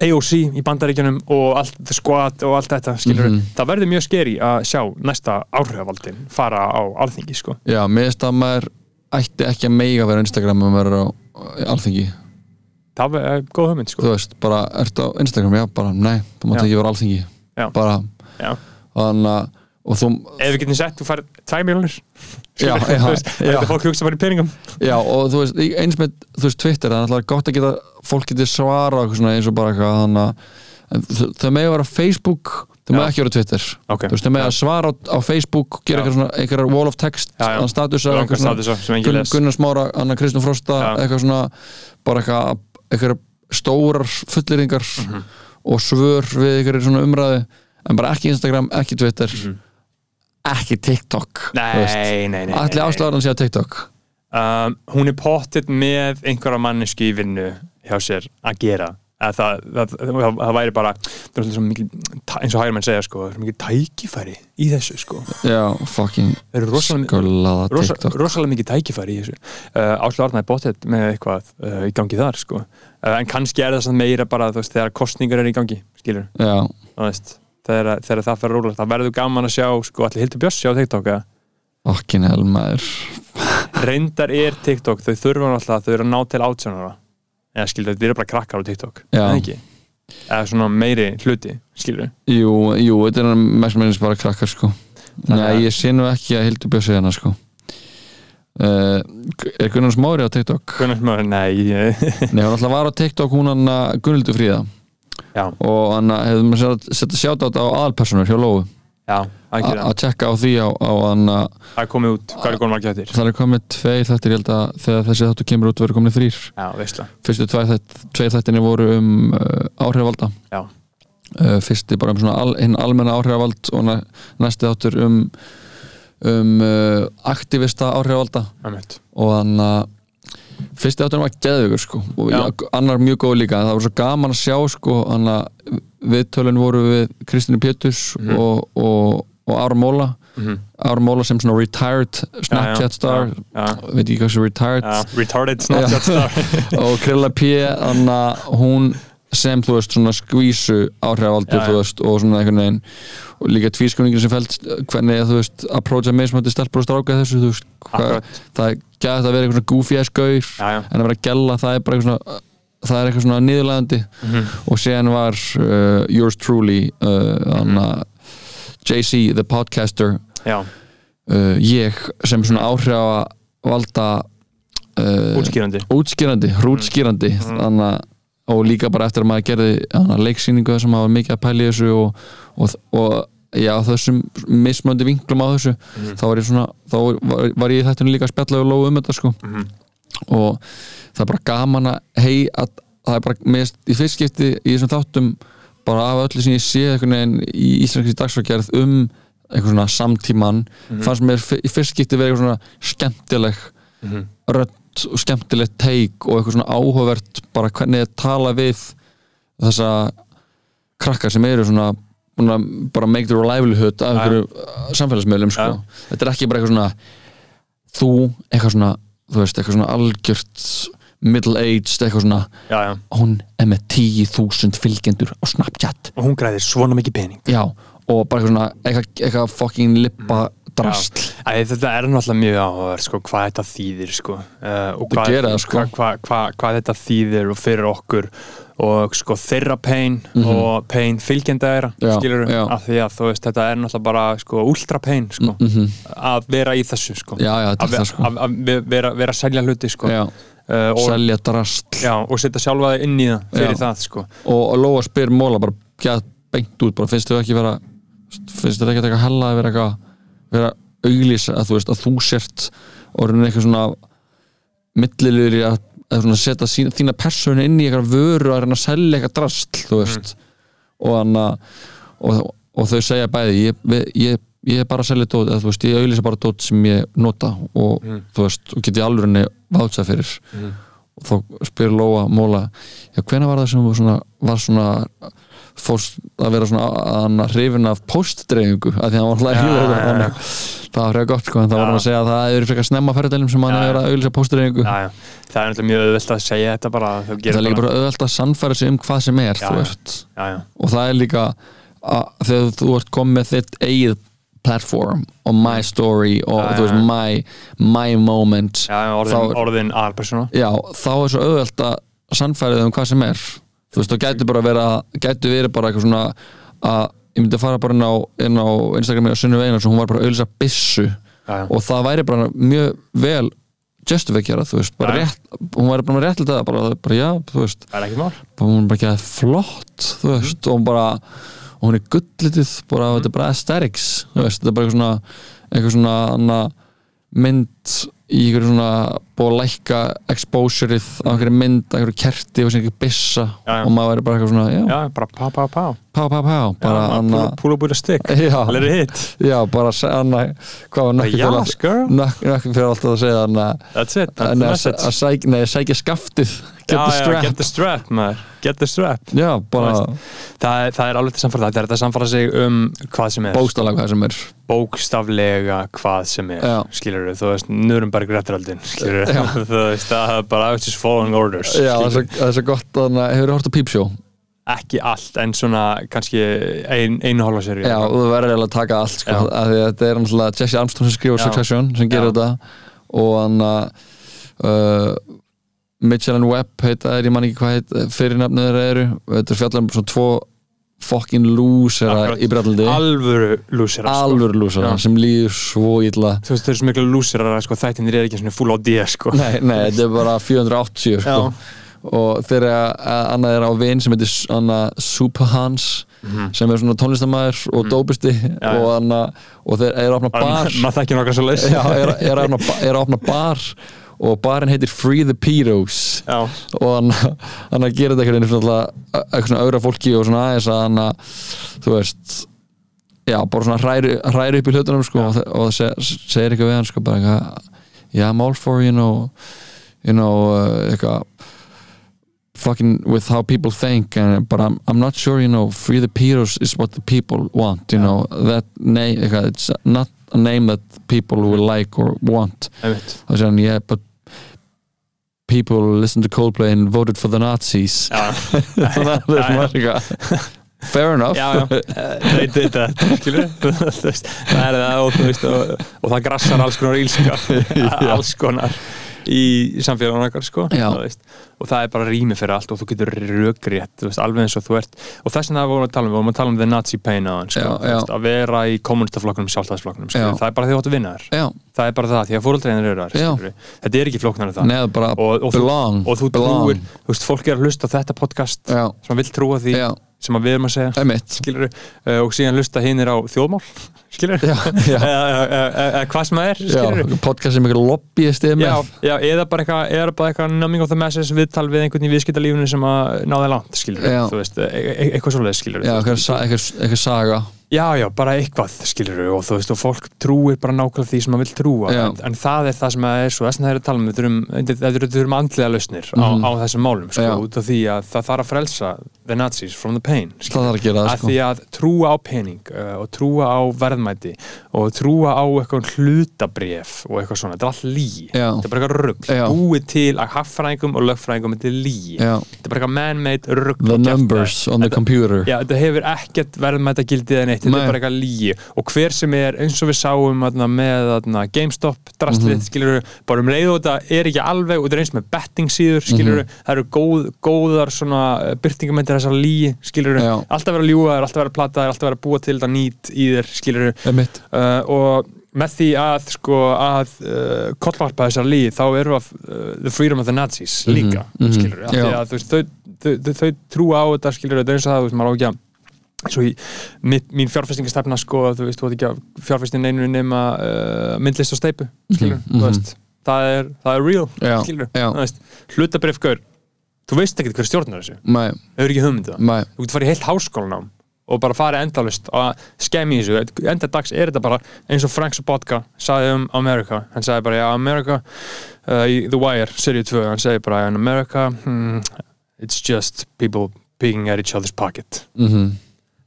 AOC í bandaríkjunum og allt the squad og allt þetta, skilur Mhm. það verður mjög skeri að sjá næsta áhrifavaldin fara á alþingi, sko. Já, finnst að maður ætti ekki að meiga vera á Instagram ef maður er á alþingi. Það er góð hugmynd, sko. Þú veist, bara, ertu á Instagram, já, bara, nei þú mátt ekki vera alþingi. Já. bara, já. þannig að þú, ef við getum sett, þú færð 2 miljonir Já, já, já. þetta fólk hugsa bara í peningum já, og þú veist, eins með þú veist, Twitter, það er gott að geta fólk getið svara eins og bara eitthvað að þau- þau með vera Facebook þau með Já. ekki vera á Twitter Ok. þú veist, þau með að svara á, á Facebook gera Já. eitthvað svona, eitthvað wall of text statusa. Gunnar Smára, Anna Kristján Frosta Já. eitthvað svona, bara eitthvað eitthvað, stórar fulleringar Mhm. og svör við ykkur svona umræðu en bara ekki Instagram, ekki Twitter ekki TikTok. Nei, nei, nei, allir ásláðan sé á TikTok. Um, Hún er pottitt með einhverja manneski í vinnu hjá sér að gera. Eða það, það, það, það væri bara það er mikil, eins og hægir menn segja sko, það er mikil tækifæri í þessu sko. já, fucking Það skolaða TikTok. rosalega mikið tækifæri í þessu. Uh, Áslu Arna er bóttið með eitthvað uh, í gangi þar sko. uh, en kannski er það meira bara veist, þegar kostningar eru í gangi skilur, já, þú veist þegar, þegar það fyrir rúlega, það verður gaman að sjá sko, allir Hildur Björns sjá TikTok eða? fucking hell maður. Reyndar er TikTok, þau þurfa alltaf þau eru að ná til átjánara eða skilur, þau eru bara krakkar á TikTok eða ekki, eða svona meiri hluti skilur, jú, jú, þetta er mest meðins bara krakkar sko. Nei, að- ég sé nú ekki að Hildur Björns hana sko. Uh, er Gunnar Smári á TikTok? hvernig sem nei, Nei, hún alltaf var á TikTok hún hann að Gunnildur Fríða já, og hann hefði maður sett að sjáta á aðalpersonur hjá a- að að tjekka á því á, á hann að það er komið út, hvað er komið margir þettir það er komið tveir þættir, ég held að þegar þessi þáttu kemur út verður komið þrýr fyrstu tveir þættinni voru um uh, áhrifvalda uh, fyrsti bara um svona al, hinn almenna áhrifavald og næ, næsti þáttur um um uh, aktivista áhrifvalda og hann að fyrsti þáttur var geðugur sko og Já. annar mjög góð líka. Það var svo gaman að sjá sko viðtölun voru við Kristínu Péturs Mhm. og, og, og Ára Móla Ára Móla sem svona retired Snapchat star. Já, já, veit ekki hvað sem retired. Retarded Snapchat star. Og Krilla P hún sem þú veist svona skvísu áhrifaldur þú já. veist og svona einhvern veginn og líka tvískuningin sem fælt hvernig þú veist approacha mismöndi stelpur og stráka þessu þú veist hvað, það er gæt að vera eitthvað goofy ass gaur já, en að vera að gella það er bara eitthvað svona það er eitthvað svona niðurlegandi Mhm. og síðan var uh, yours truly uh, mm JC the podcaster uh, ég sem svona áhrifa valda uh, útskýrandi. útskýrandi, hrútskýrandi Mhm. þannig að og líka bara eftir að maður gerði hana, leiksýningu sem maður var mikið að pæla í þessu og, og, og já, þessum mismöndi vinklum á þessu Mhm. þá var ég svona, þá var, var ég þættinu líka að spjalla og lóðu um þetta sko Mhm. og það er bara gaman að hei, að, það er bara mest í fyrst skipti í þessum þáttum bara af öllu sem ég sé einhvern veginn í íslenski dagsfækjarð um eitthvað svona samtíman fannst mér í fyrst skipti verið eitthvað svona skemmtileg Mhm. Rödd og skemmtilegt teik og eitthvað svona áhugavert bara hvernig þið tala við þessa krakkar sem eru svona bara make their livelihood af einhverju uh, samfélagsmiðlum sko. Þetta er ekki bara eitthvað svona þú, eitthvað svona þú veist, eitthvað svona algjört middle-aged, eitthvað svona. Já, já, hún er með 10.000 fylgjendur á Snapchat. Og hún græðir svona mikið pening. Já, og bara eitthvað svona eitthvað, eitthvað fucking lippa drast þetta er náttúrulega mjög áhugaverð sko, hvað þetta þýðir sko, uh, og hvað, gerir það, sko. hvað, hvað, hvað, hvað þetta þýðir og fyrir okkur og sko þeirra pain og pain fylgjenda þeirra. Já, skilur já. af því að þú veist þetta er náttúrulega bara sko ultra pain sko, Mhm. að vera í þessu sko. Já, að, það sko. að, að ve- vera, vera að selja hluti sko. Uh, og, selja drast og setja sjálfa þig inn í það fyrir það sko. Og, og Lóa spyr Móla bara gæt beint út, bara finnst þau ekki vera finnst þau ekki eitthvað hella að vera eitthvað vera auglýsa að þú veist að þú sért orðin eitthvað svona millilur í að, að setja þína persónu inn í eitthvað vöru að reyna að selja eitthvað drastl þú veist. Og, hana, og, og þau segja bæði ég, ég, ég er bara að selja dót eða þú veist, ég auglýsa bara dót sem ég nota og þú veist, og get ég alveg henni vátsað fyrir. Og þá spyr Lóa Móla já, hvenær var það sem þú svona, var svona fórst að vera svona hann hrifin af postdreyfingu að því að hann var alltaf Já, hýður já, já. það var frekar gott sko, en það var hann að segja að það hefur frekar snemma ferðalum sem hann Já, hefur verið að auðlýsa postdreyfingu það er náttúrulega mjög auðvelt að segja þetta bara það er líka bara auðvelt að sannfæra sig um hvað sem er og það er líka að, þegar þú ert komið með þitt eigið platform og my story og Já, þú veist my, my moment já orðin, Þá- orðin aðalpersona já, þá er svo auðvelt að sannfæra þau um hvað sem er þú veist, þá gæti bara vera gæti verið bara eitthvað svona að ég myndi að fara bara inn á, inn á Instagrami og Sunnu Veinar sem hún var bara byssu. Já, já. og það væri bara mjög vel justifíkjara, þú veist, rétt hún væri bara með rétt til það, bara, bara já, þú veist. Hún bara að flott þú veist, og hún bara og hún er gullitið, bara, þetta er bara aesthetics þú veist, þetta er bara eitthvað svona eitthvað svona hana, mynd í einhverju svona búið að lækka exposureið á einhverju mynd, á einhverju kerti og sem einhverju byssa Já, já. og maður væri bara eitthvað svona já, Já, bara pá, pá, pá. Pá, pá, pá bara anna, púla- búið að stygg já, Let it hit já, bara anna, hvað var girl. nökkur fyrir alltaf að segja anna, That's it, that's að, the message. að sækja, nei, sækja skaftið. Get the strap get the strap, maður. Get the strap. Já, bara Það það er alveg til samfara Það er þetta að samfara sig um hvað sem er. Bóstalega hvað sem er. Bókstaflega hvað sem er. Skilur þú veist, Nuremberg veist, það er bara I was just following orders já, það er svo- er gott að hefur þú hort á Pípsjó Ekki allt, en svona kannski ein, einu hálfa seri Já, þú verður eiginlega að taka allt sko, að þetta er náttúrulega Jesse Armstrong sem skrifur. Succession sem gerir Já. þetta. Og hann uh, Mitchell and Webb heita þeir, ég man ekki hvað heit fyrirnafnið þeirra eru. Þetta er fjallar um svona tvo fucking lúsera í Brallandi Alvöru lúsir alvöru lúsera Já. sem líður svo illa Þú veist, þau eru svo miklu lúsir að sko, þættinir er ekki svona full á D sko. nei, nei, þetta er bara 480 sko. og þegar annað er á vin sem heitir Superhans sem er svona tónlistamæður og dópisti Mhm. já. og, anna, og þeir eru að opna bar Maður þekkir nokkar svo að opna, er að opna bar og barinn heitir Free the Pedos. Já, og hann, hann að gera þetta einhvern veginn eitthvað svona auðra fólki og svona aðeins að hann að þú veist já, bara svona hræri, hræri upp í hlutunum sko, og, og það seg, segir eitthvað við hann sko, bara eitthvað, yeah, I'm all for you know, you know uh, eitthvað fucking with how people think and, but I'm, I'm not sure you know free the pedos is what the people want you know that name eitthvað, it's not a name that people will like or want. Og sér hann yeah but people listen to Coldplay and voted for the Nazis. Það er svona eitthvað fair enough. Já, já, they did that það er það og, og, og það grassar alls konar ílska alls konar í samfélagunum okkar sko veist, og það er bara rými fyrir allt og þú getur veist, alveg eins og þú ert. Og þess vegna vorum við að tala um, við vorum að tala um the Nazi pain á hann, sko, að vera í kommunistaflokkunum, sjálfstæðsflokkunum, Já. það er bara því að þú átt að vinna já, það er bara það, því að fóröldreginir eru þar þetta er ekki flóknar en það. Bara og, og, belong og þú belong. trúir, þú veist, fólk er að hlusta þetta podcast já, sem að vill trúa því. Já, sem við erum að segja. Skilur uh, og síðan hlusta hinnir á þjóðmál eða hvað sem það er skilur podcast sem ykkur lobbyist eða bara eitthvað, eitthvað numbing of the masses viðtal við einhvern í viðskiptalífunu sem að náði langt, skilur veist, e e eitthvað já, eitthvað eitthvað eitthvað saga já, já, bara eitthvað, skilur og þú veist, og fólk trúir bara nákvæmlega því sem maður vil trúa, en, en það er það sem að er svo, þess að það er að tala um, við þurfum, við þurfum, andlega lausnir á, Mhm. á þessum málum, sko, Já. út af því að það þarf að frelsa the Nazis from the pain, skilur það þarf að gera það að sko. því að trúa á pening uh, og trúa á verðmæti og trúa á eitthvað hlutabref og eitthvað svona, þetta er allt lí þetta er bara eitthvað rugg, búið til að haffræðingum og lögfræðingum, þetta er lí þetta er bara eitthvað man-made rugg the numbers on the computer. Já, þetta hefur ekkert eitt, þetta Nei. er bara eitthvað lígi og hver sem er, eins og við sáum atna, með atna, GameStop, drastlið, mm skilur bara um leið og þetta er ekki alveg og þetta er eins með betting síður, skilur það eru góð, góðar svona byrtingamöndir þessar lígi, skilur Já. alltaf vera að ljúga, þér, alltaf vera að plata þér, alltaf vera búa til þetta nýtt í þér, skilur uh, og með því að sko að uh, kollvarpa þessar lígi þá eru að uh, the freedom of the Nazis líka, mhm, skilur af því að þú veist, þau, þau, þau, þau trúa á þetta skilur, þetta er eins og það, þú veist, maður á ekki að svo í mitt, mín fjárfestingastefna sko, þú veist, þú veit ekki að fjárfestin einu nema uh, myndlist og steipu skilur, Mhm, þú mhm. veist. Það er, það er real, Já, skilur já. þú veist, hlutabrif gaur þú veist ekki hver stjórnar þessu, þau eru ekki hugmyndu mæ, þú getur farið í heilt háskólanám og bara farið endalust og skemmi í þessu. Enda dags er þetta bara eins og Frank Sobotka sagði um America. Hann sagði bara, já, America uh, í The Wire, seríu 2, hann sagði bara America, hmm, it's just people peeking at each other's pocket. Mhm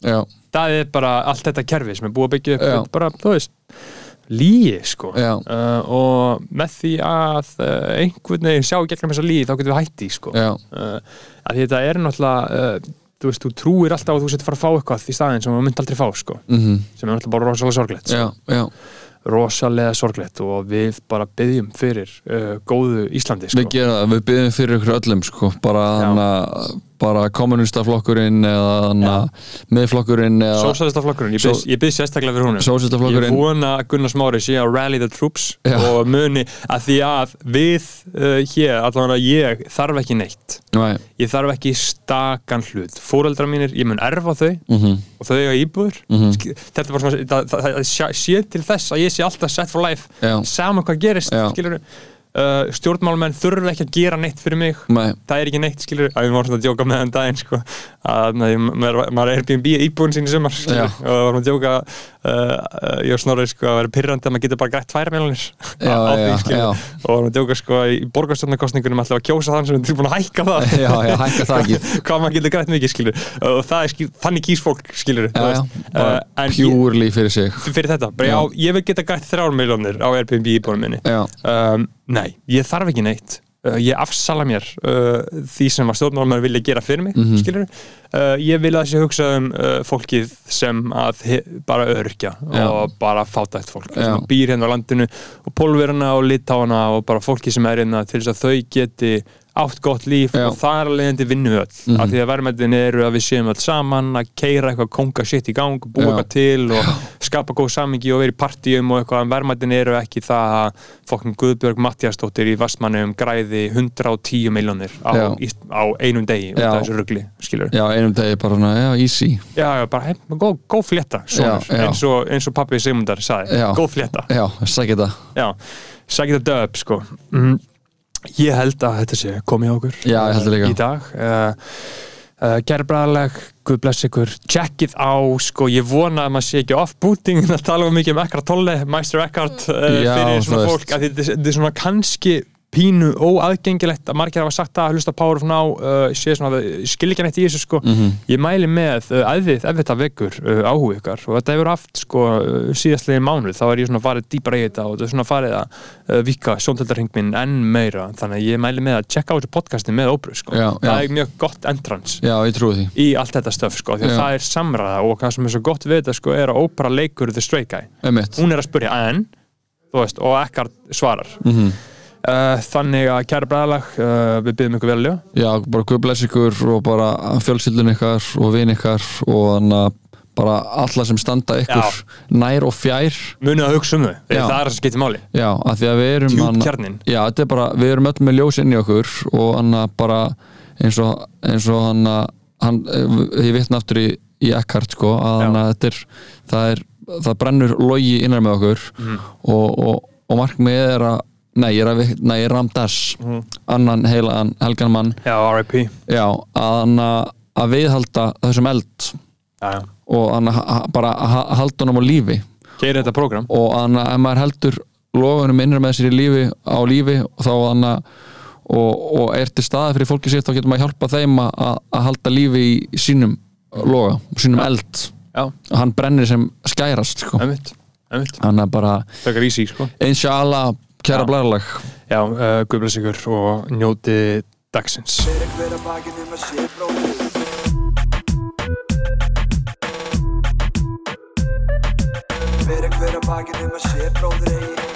já, það er bara allt þetta kerfi sem er búið að byggja upp Já. bara, þú veist, líi sko. Já, uh, og með því að uh, einhvern veginn sjá gegnum þessa líi þá getum við hætti sko. Já, uh, að þetta er náttúrulega uh, þú veist, þú trúir alltaf að þú sett fara að fá eitthvað í staðinn sem þú myndi aldrei fá, sko. Mhm. Sem er náttúrulega bara rosalega sorglegt já, sko. já, rosalega sorglegt og við bara byggjum fyrir uh, góðu Íslandi, sko. Við gerum það, við byggjum fyrir ykkur öllum sko, bara Já. Bara kommunistaflokkurinn eða þannig miðflokkurinn eða Sósælistaflokkurinn, ég byrð Só- byð sérstaklega fyrir húnum Sósíalistaflokkurinn. Ég vona að Gunnar Smári sé að rally the troops Já. og muni að því að við uh, hér, allavega ég þarf ekki neitt. Nei, ég þarf ekki stakan hlut. Fóreldrar mínir, ég mun erfa þau mhm, og þau eiga íbúður Mhm. Sk- þetta er bara svona, það, það, það sé- til þess að ég sé alltaf set for life. Já. sama hvað gerist, skilur uh, stjórnmálmenn þurfa ekki að gera neitt fyrir mig. Nei, það er ekki neitt, skilur að við vorum svona að djóka með þann daginn sko, að maður, maður er Airbnb íbúin sín í sumar skilur, Já. og við vorum að djóka uh, uh, ég og Snorri sko, að vera pyrrandi að maður getur bara grætt tværa miljonir og vorum að djóka sko, í borgarstofnarkostningunum alltaf að kjósa þann sem er tilbúin að hækka það. Já, já, hækka það ekki. Hvað maður getur grætt mikið skilur og það er skil, þannig kýs fólk skilur ég, pjúrli fyrir sig. Fyrir þetta, bara, já. Ég vil geta grætt þrjár miljonir á Airbnb íbúinum minni. Um, Nei, ég þarf ekki neitt uh, Ég afsala mér uh, því sem að stjórnmálumar vilja gera fyrir mig mm Mhm. uh, Ég vil að þessi hugsa um uh, fólkið sem að bara örkja Já. og bara fátætt fólk Já. sem býr hérna á landinu og pólverina og litáana og bara fólki sem er hérna til þess að þau geti átt gott líf Já. og það er að leiðandi vinnu við öll. Mhm. af því að verðmættin eru að við séum öll saman að keira eitthvað konga shit í gang búa Já. eitthvað til og skapa góð samingi og vera í partíum og eitthvað. En verðmættin eru ekki það að fokkin Guðbjörg Mattiasdóttir í Vastmannum græði 110 miljónir á, á einum degi út Já. af þessu rugli, skilur já, einum degi bara svona, easy. Já, bara góð, Já, já. eins og, eins og pappi Sigmundar sagði, góð það já, sækja þetta. Döp sko. Mm, ég held að þetta sé komið okkur. Já, í dag uh, uh, gerðbræðaleg, guð bless ykkur. Checkið á, sko, ég vona að maður sé ekki off-booting, það tala um mikið um Eckhart Tolle, Meister Eckhart uh, fyrir svona fólk, þetta er svona kannski pínu óaðgengilegt að margir hafa sagt það að hlusta Power of Now uh, skil ekki neitt í þessu sko Mhm. ég mæli með uh, að þið, ef þetta vekur uh, áhuga ykkar og þetta hefur haft sko uh, síðastlegin mánuð, þá er ég svona farið dýpar í þetta og þetta er svona farið að uh, vika sjóndeldarhing minn enn meira þannig að ég mæli með að checka á þessu podcasti með óbröð sko, Já, það já. er mjög gott entrance Já, ég trúi því í allt þetta stöf sko, því að Já. það er samræða og hvað sem er svo gott við þetta sko er að ópera leikur The Stray Guy, Einmitt hún er að spurja en, þú veist, og Eckhart svarar Mhm. Uh, þannig að kæra bræðalag uh, við byggjum ykkur vel ljó Já, bara guð bless ykkur og bara fjölskyldun ykkar og vin ykkar og þannig að bara alla sem standa ykkur nær og fjær munið að hugsa um þau, Já. það er að skipta máli Já, af því að við erum kjarnin Já, þetta er bara, við erum öll með ljós inn í okkur og hann að bara eins og, eins og hann að hann, ég vitna aftur í, í Eckhart sko, að Já. hann að þetta er það er, það brennur logi innan með okkur Mhm. og, og, og markmið er að nei, ég er að, nei, ég er Ramdas Mhm. annan heilagan helgan mann já, R.I.P. já, að að, að viðhalda þessum eld Já, já. og að ha- bara að ha- halda honum á lífi Geir þetta prógram og að ef maður heldur logunum innra með sér í lífi á lífi og þá hann að og, og er til staða fyrir fólki sitt þá getur maður hjálpa þeim að, að halda lífi í sínum loga, sínum eld Já, og hann brennir sem skærast sko. hann er bara, sko inshallah kæra Já. blæralag Já, uh, guðbless ykkur og njóti dagsins. Fyrir hver að bakið um að sé bróðir eigi